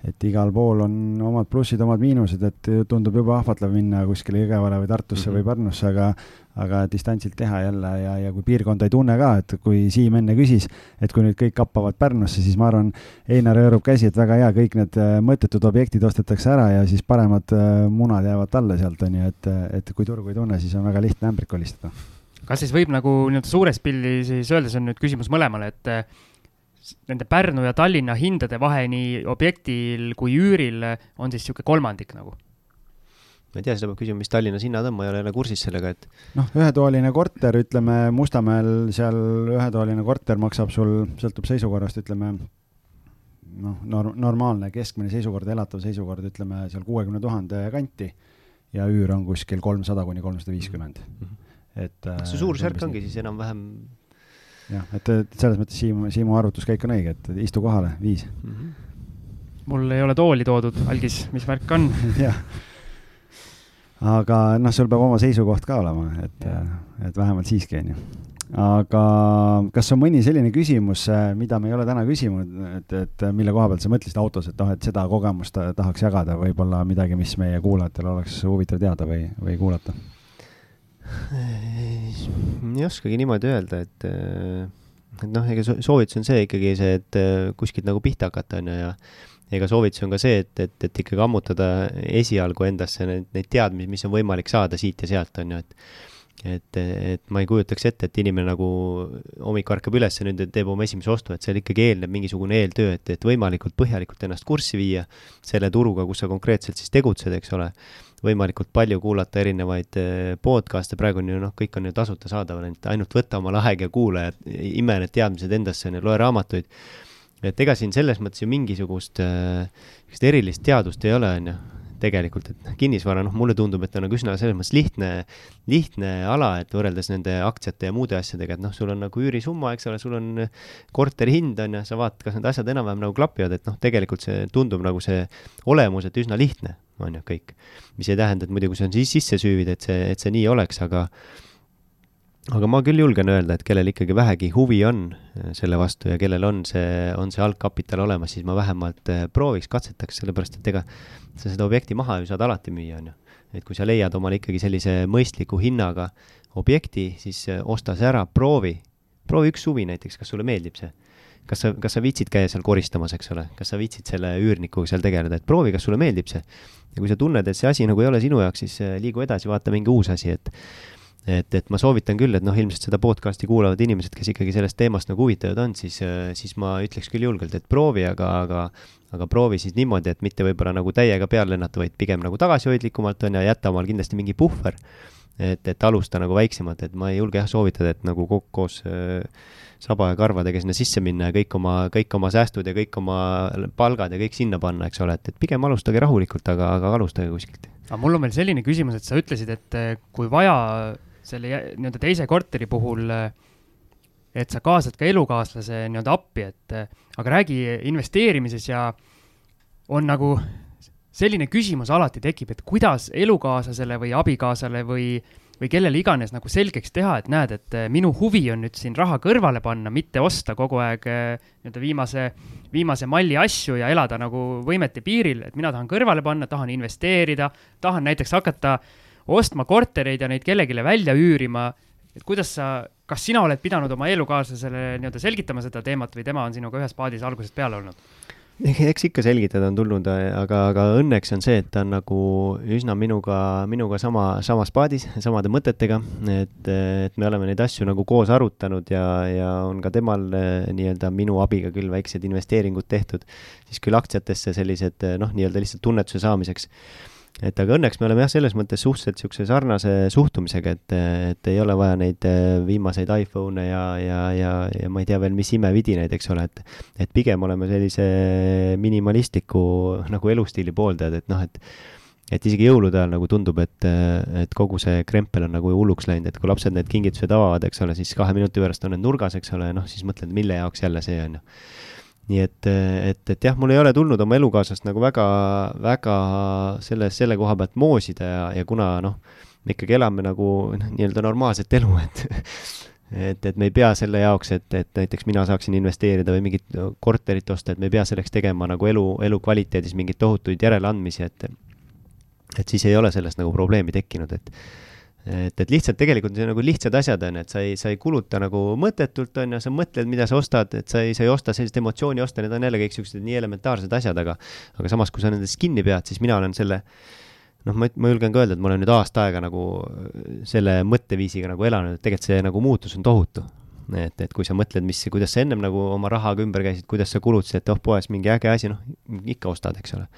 et igal pool on omad plussid, omad miinused, et tundub jube ahvatlev minna kuskile Jõgevale või Tartusse mm -hmm. või Pärnusse, aga aga distantsilt teha jälle ja, ja kui piirkonda ei tunne ka, et kui Siim enne küsis, et kui nüüd kõik kappavad Pärnusse, siis ma arvan, Einar hõõrub käsi, et väga hea, kõik need äh, mõttetud objektid ostetakse ära ja siis paremad äh, munad jäävad alla sealt, on ju, et, et kui turgu ei tunne, siis on väga lihtne ämbrit kolistada. kas siis võib nagu nii-öelda suures pildis siis öeldes on nüüd küsimus mõlemale, et nende Pärnu ja Tallinna hindade vahe nii objektil kui üüril on siis niisugune kolmandik nagu? ma ei tea, seda peab küsima, mis Tallinnas hinnad on, ma ei ole jälle kursis sellega, et. noh, ühetoaline korter, ütleme Mustamäel seal ühetoaline korter maksab sul, sõltub seisukorrast, ütleme noh, norm-, normaalne keskmine seisukord, elatav seisukord, ütleme seal kuuekümne tuhande kanti ja üür on kuskil kolmsada kuni kolmsada viiskümmend. Mhm. et. kas see suurusjärk ongi siis enam-vähem jah, et, selles mõttes Siimu, Siimu arvutuskäik on õige, et istu kohale, viis mm. -hmm. mul ei ole tooli toodud, algis, mis värk on jah, aga noh, sul peab oma seisukoht ka olema, et, et vähemalt siiski, on ju. aga kas on mõni selline küsimus, mida me ei ole täna küsinud, et, et mille koha pealt sa mõtlesid autos, et noh, et seda kogemust tahaks jagada, võib-olla midagi, mis meie kuulajatel oleks huvitav teada või, või kuulata? Ei oskagi niimoodi öelda, et, et noh, ega soovitus on see ikkagi see, et kuskilt nagu pihta hakata, on ju, ja ega soovitus on ka see, et, et, et ikkagi ammutada esialgu endasse neid, neid teadmisi, mis on võimalik saada siit ja sealt, on ju, et et, et ma ei kujutaks ette, et inimene nagu hommik ärkab üles ja nüüd teeb oma esimese ostu, et seal ikkagi eelneb mingisugune eeltöö, et, et võimalikult põhjalikult ennast kurssi viia selle turuga, kus sa konkreetselt siis tegutsed, eks ole võimalikult palju kuulata erinevaid eh, podcast'e, praegu on ju noh, kõik on ju tasuta saadaval, et ainult võta omale aeg ja kuula ja ime need teadmised endasse, loe raamatuid. et ega siin selles mõttes ju mingisugust äh, erilist teadust ei ole, on ju tegelikult, et kinnisvara, noh, mulle tundub, et on nagu üsna selles mõttes lihtne, lihtne ala, et võrreldes nende aktsiate ja muude asjadega, et noh, sul on nagu üürisumma, eks ole, sul on korteri hind on ju, sa vaatad, kas need asjad enam-vähem nagu klapivad, et noh, tegelikult see tundub nagu see olemus, et üsna lihtne on ju kõik. mis ei tähenda, et muidu, kui see on siis sisse süüvida, et see, et see nii oleks, aga aga ma küll julgen öelda, et kellel ikkagi vähegi huvi on äh, selle vastu ja kellel on see, on see algkapital olemas, siis ma vähemalt äh, prooviks, katsetaks, sellepärast et ega sa seda objekti maha ju saad alati müüa, on ju. et kui sa leiad omale ikkagi sellise mõistliku hinnaga objekti, siis äh, osta see ära, proovi, proovi üks suvi näiteks, kas sulle meeldib see kas sa, kas sa viitsid käia seal koristamas, eks ole, kas sa viitsid selle üürnikuga seal tegeleda, et proovi, kas sulle meeldib see. ja kui sa tunned, et see asi nagu ei ole sinu jaoks, siis liigu edasi, vaata mingi uus asi, et et, et ma soovitan küll, et noh, ilmselt seda podcast'i kuulavad inimesed, kes ikkagi sellest teemast nagu huvitatud on, siis, siis ma ütleks küll julgelt, et proovi, aga, aga aga proovi siis niimoodi, et mitte võib-olla nagu täiega peale lennata, vaid pigem nagu tagasihoidlikumalt on ja jäta omal kindlasti mingi puhver. et, et alusta nagu väiksemalt, et ma ei julge jah soovitada, et nagu koos äh, saba ja karvadega sinna sisse minna ja kõik oma, kõik oma säästud ja kõik oma palgad ja kõik sinna panna, eks ole, et, et pigem alustage rahulikult, aga, aga alustage kuskilt. aga mul on veel selline küsimus, et sa ütlesid, et kui vaja selle nii-öelda teise korteri puhul, et sa kaasad ka elukaaslase nii-öelda appi, et aga räägi investeerimises ja on nagu selline küsimus alati tekib, et kuidas elukaaslasele või abikaasale või või kellele iganes nagu selgeks teha, et näed, et eh, minu huvi on nüüd siin raha kõrvale panna, mitte osta kogu aeg eh, nii-öelda viimase, viimase malli asju ja elada nagu võimete piiril, et mina tahan kõrvale panna, tahan investeerida, tahan näiteks hakata ostma kortereid ja neid kellelegi välja üürima. et kuidas sa, kas sina oled pidanud oma elukaaslasele nii-öelda selgitama seda teemat või tema on sinuga ühes paadis algusest peale olnud? eks ikka selgitada on tulnud, aga, aga õnneks on see, et ta on nagu üsna minuga, minuga sama, samas paadis, samade mõtetega, et, et me oleme neid asju nagu koos arutanud ja, ja on ka temal eh, nii-öelda minu abiga küll väiksed investeeringud tehtud, siis küll aktsiatesse sellised noh, nii-öelda lihtsalt tunnetuse saamiseks et aga õnneks me oleme jah, selles mõttes suhteliselt niisuguse sarnase suhtumisega, et, et ei ole vaja neid äh, viimaseid iPhone'e ja, ja, ja, ja ma ei tea veel, mis imevidinaid, eks ole, et et pigem oleme sellise minimalistliku nagu elustiili pooldajad, et noh, et et isegi jõulude ajal nagu tundub, et, et kogu see krempel on nagu hulluks läinud, et kui lapsed need kingitused avavad, eks ole, siis kahe minuti pärast on need nurgas, eks ole, noh, siis mõtled, mille jaoks jälle see on ju nii et, et, et jah, mul ei ole tulnud oma elukaaslast nagu väga, väga selle, selle koha pealt moosida ja, ja kuna noh, me ikkagi elame nagu noh, nii-öelda normaalset elu, et et, et me ei pea selle jaoks, et, et näiteks mina saaksin investeerida või mingit korterit osta, et me ei pea selleks tegema nagu elu, elukvaliteedis mingeid tohutuid järeleandmisi, et et siis ei ole sellest nagu probleemi tekkinud, et et, et lihtsalt tegelikult see nagu lihtsad asjad on, et sa ei, sa ei kuluta nagu mõttetult, on ju, sa mõtled, mida sa ostad, et sa ei, sa ei osta sellist emotsiooni osta, need on jälle kõik siuksed nii elementaarsed asjad, aga aga samas, kui sa nendest kinni pead, siis mina olen selle noh, ma, ma julgen ka öelda, et ma olen nüüd aasta aega nagu selle mõtteviisiga nagu elanud, et tegelikult see nagu muutus on tohutu. et, et kui sa mõtled, mis, kuidas sa ennem nagu oma rahaga ümber käisid, kuidas sa kulutasid, et oh, poes mingi äge asi, noh, ikka ostad, eks ole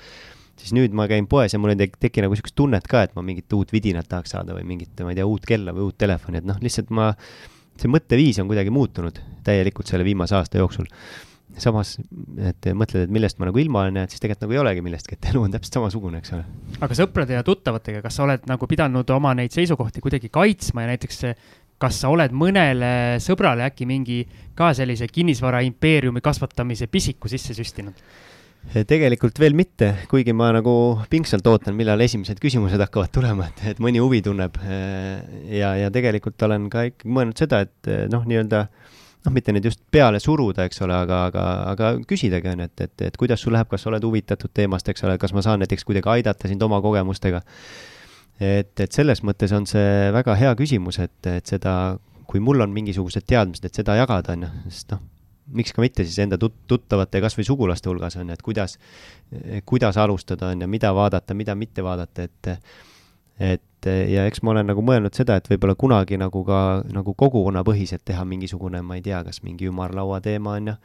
siis nüüd ma käin poes ja mul ei teki nagu niisugust tunnet ka, et ma mingit uut vidinat tahaks saada või mingit, ma ei tea, uut kella või uut telefoni, et noh, lihtsalt ma, see mõtteviis on kuidagi muutunud täielikult selle viimase aasta jooksul. samas, et mõtled, et millest ma nagu ilma olen jäänud, siis tegelikult nagu ei olegi millestki, et elu on täpselt samasugune, eks ole. aga sõprade ja tuttavatega, kas sa oled nagu pidanud oma neid seisukohti kuidagi kaitsma ja näiteks kas sa oled mõnele sõbrale äkki mingi ka sellise kinnisvara impeeriumi kasvatamise pisiku sisse süstinud? Tegelikult veel mitte, kuigi ma nagu pingsalt ootan, millal esimesed küsimused hakkavad tulema, et, et mõni huvi tunneb. ja, ja tegelikult olen ka ikkagi mõelnud seda, et noh, nii-öelda noh, mitte nüüd just peale suruda, eks ole, aga, aga, aga küsidagi on et, et, et kuidas sul läheb, kas sa oled huvitatud teemast, eks ole, kas ma saan näiteks kuidagi aidata sind oma kogemustega. et, et selles mõttes on see väga hea küsimus, et, et seda, kui mul on mingisugused teadmised, et seda jagada, on ju, sest noh miks ka mitte siis enda tut-, tuttavate ja kasvõi sugulaste hulgas on ju, et kuidas, kuidas alustada on ju, mida vaadata, mida mitte vaadata, et et ja eks ma olen nagu mõelnud seda, et võib-olla kunagi nagu ka nagu kogukonnapõhiselt teha mingisugune, ma ei tea, kas mingi ümarlaua teema on ju,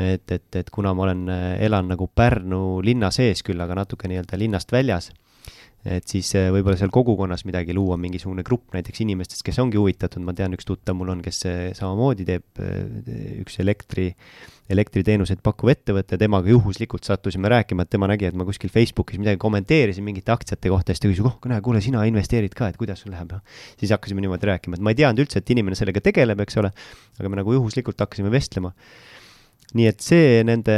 et, et, et kuna ma olen, elan nagu Pärnu linna sees küll, aga natuke nii-öelda linnast väljas et siis eh, võib-olla seal kogukonnas midagi luua, mingisugune grupp näiteks inimestest, kes ongi huvitatud, ma tean, üks tuttav mul on, kes samamoodi teeb eh, üks elektri, elektriteenuseid pakkuv ettevõte, temaga juhuslikult sattusime rääkima, et tema nägi, et ma kuskil Facebookis midagi kommenteerisin mingite aktsiate kohta, siis ta küsis, oh, näe, kuule, sina investeerid ka, et kuidas sul läheb, noh. siis hakkasime niimoodi rääkima, et ma ei teadnud üldse, et inimene sellega tegeleb, eks ole, aga me nagu juhuslikult hakkasime vestlema nii et see nende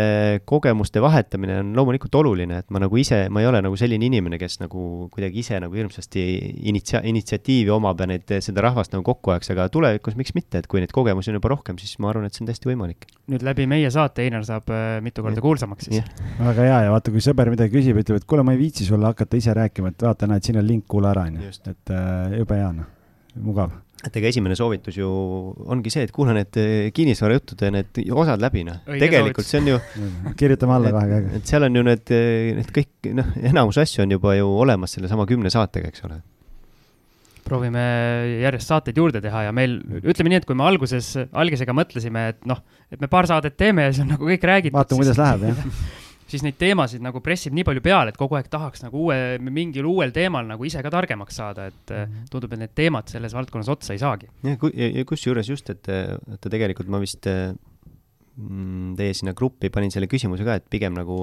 kogemuste vahetamine on loomulikult oluline, et ma nagu ise, ma ei ole nagu selline inimene, kes nagu kuidagi ise nagu hirmsasti initsia-, initsiatiivi omab ja neid, seda rahvast nagu kokku ajaks, aga tulevikus miks mitte, et kui neid kogemusi on juba rohkem, siis ma arvan, et see on täiesti võimalik. nüüd läbi meie saate Einar saab äh, mitu korda ja. kuulsamaks siis. väga hea ja vaata, kui sõber midagi küsib, ütleb, et kuule, ma ei viitsi sulle hakata ise rääkima, et vaata, näed, siin on link, kuula ära, onju. et äh, jube hea, noh, mugav et ega esimene soovitus ju ongi see, et kuula need eh, kinnisvarajutud ja need osad läbi, noh. tegelikult see on ju kirjutame alla kohe käega. et seal on ju need, eh, need kõik, noh, enamus asju on juba ju olemas sellesama kümne saatega, eks ole. proovime järjest saateid juurde teha ja meil, ütleme nii, et kui me alguses, algisega mõtlesime, et noh, et me paar saadet teeme ja siis on nagu kõik räägitud. vaatame, kuidas läheb, jah siis neid teemasid nagu pressib nii palju peale, et kogu aeg tahaks nagu uue, mingil uuel teemal nagu ise ka targemaks saada, et mm -hmm. tundub, et need teemad selles valdkonnas otsa ei saagi. ja, ja kusjuures just, et, et tegelikult ma vist mm, teie sinna gruppi panin selle küsimuse ka, et pigem nagu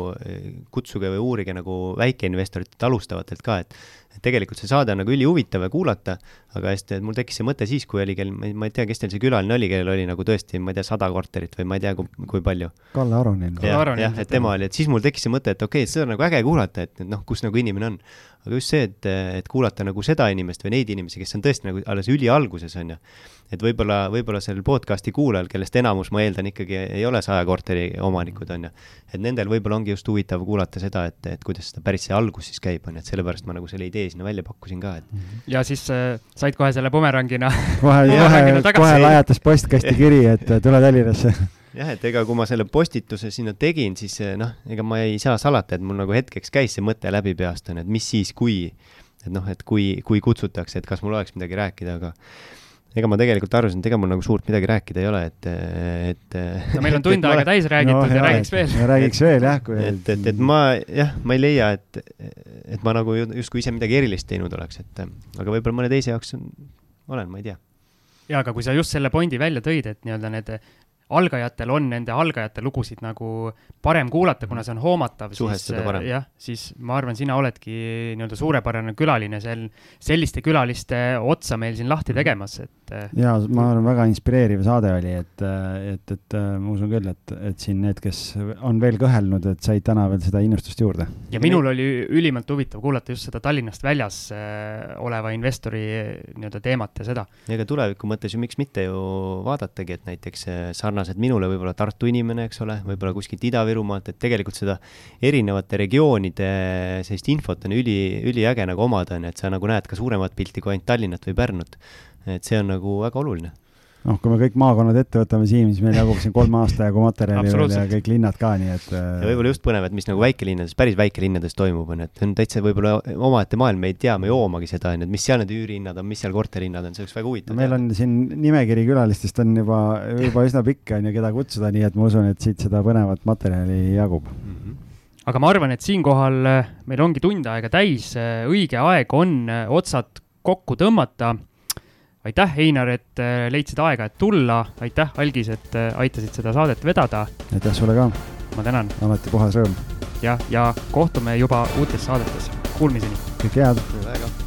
kutsuge või uurige nagu väikeinvestoritelt, alustavatelt ka, et et tegelikult see saade on nagu ülihuvitav ja kuulata, aga hästi, et mul tekkis see mõte siis, kui oli kell, ma ei tea, kes teil see külaline oli, kellel oli nagu tõesti, ma ei tea, sada korterit või ma ei tea, kui palju. Kalle Aronin. jah, jah, et tema oli, et siis mul tekkis see mõte, et okei okay,, seda on nagu äge kuulata, et, et noh, kus nagu inimene on. Aga just see, et, et kuulata nagu seda inimest või neid inimesi, kes on tõesti nagu alles ülialguses, on ju. et võib-olla, võib-olla sellel podcast'i kuulajal, kellest enamus, ma eeldan, ikkagi ei ole saja korteri omanikud, on ju. et nendel võib-olla ongi just huvitav kuulata seda, et, et kuidas seda päris see algus siis käib, on ju, et sellepärast ma nagu selle idee sinna välja pakkusin ka, et. ja siis äh, said kohe selle bumerangina kohe, kohe, kohe lajatas postkasti kiri, et tule Tallinnasse jah, et ega kui ma selle postituse sinna tegin, siis noh, ega ma ei saa salata, et mul nagu hetkeks käis see mõte läbi peast, on ju, et mis siis, kui, et noh, et kui, kui kutsutakse, et kas mul oleks midagi rääkida, aga ega ma tegelikult arvasin, et ega mul nagu suurt midagi rääkida ei ole, et, et. no meil on tund aega täis räägitud no, ja räägiks veel. räägiks veel jah, kui. et, et, et ma jah, ma ei leia, et, et ma nagu justkui ise midagi erilist teinud oleks, et aga võib-olla mõne teise jaoks on, olen, ma ei tea. ja aga kui sa just selle pointi välja tõid, et nii-öelda need algajatel on nende algajate lugusid nagu parem kuulata, kuna see on hoomatav, siis jah, siis ma arvan, sina oledki nii-öelda suurepärane külaline sel, selliste külaliste otsa meil siin lahti mhm. tegemas, et. Ja ma arvan, väga inspireeriv saade oli, et, et, et ma usun küll, et, et siin need, kes on veel kõhelnud, et said täna veel seda innustust juurde. ja minul oli ülimalt huvitav kuulata just seda Tallinnast väljas äh, oleva investori nii-öelda teemat ja seda. ega tuleviku mõttes ju miks mitte ju vaadatagi, et näiteks äh, sarnased minule võib-olla Tartu inimene, eks ole, võib-olla kuskilt Ida-Virumaalt, et tegelikult seda erinevate regioonide sellist infot on üli, üliäge nagu omada, on ju, et sa nagu näed ka suuremat pilti kui ainult Tallinnat või Pärnut. Et see on nagu väga oluline noh, kui me kõik maakonnad ette võtame, Siim, siis meil jagub siin kolme aasta jagu materjali veel ja kõik linnad ka, nii et. ja võib-olla just põnev, et mis nagu väikelinnades, päris väikelinnades toimub, on ju, et see on täitsa võib-olla omaette maailm, me ei tea, me ei hoomagi seda, on ju, et mis seal need üürihinnad on, mis seal korterihinnad on, see oleks väga huvitav no,. meil on siin nimekiri külalistest on juba, juba üsna pikk, on ju, keda kutsuda, nii et ma usun, et siit seda põnevat materjali jagub mm. -hmm aga ma arvan, et siinkohal äh, meil ongi tund aega täis, äh, õige aeg on äh, otsad kokku tõmmata aitäh, Einar, et äh, leidsid aega, et tulla, aitäh, Algis, et äh, aitasid seda saadet vedada. aitäh sulle ka. ma tänan. alati puhas rõõm. jah, ja kohtume juba uutes saadetes, kuulmiseni. kõike head. väga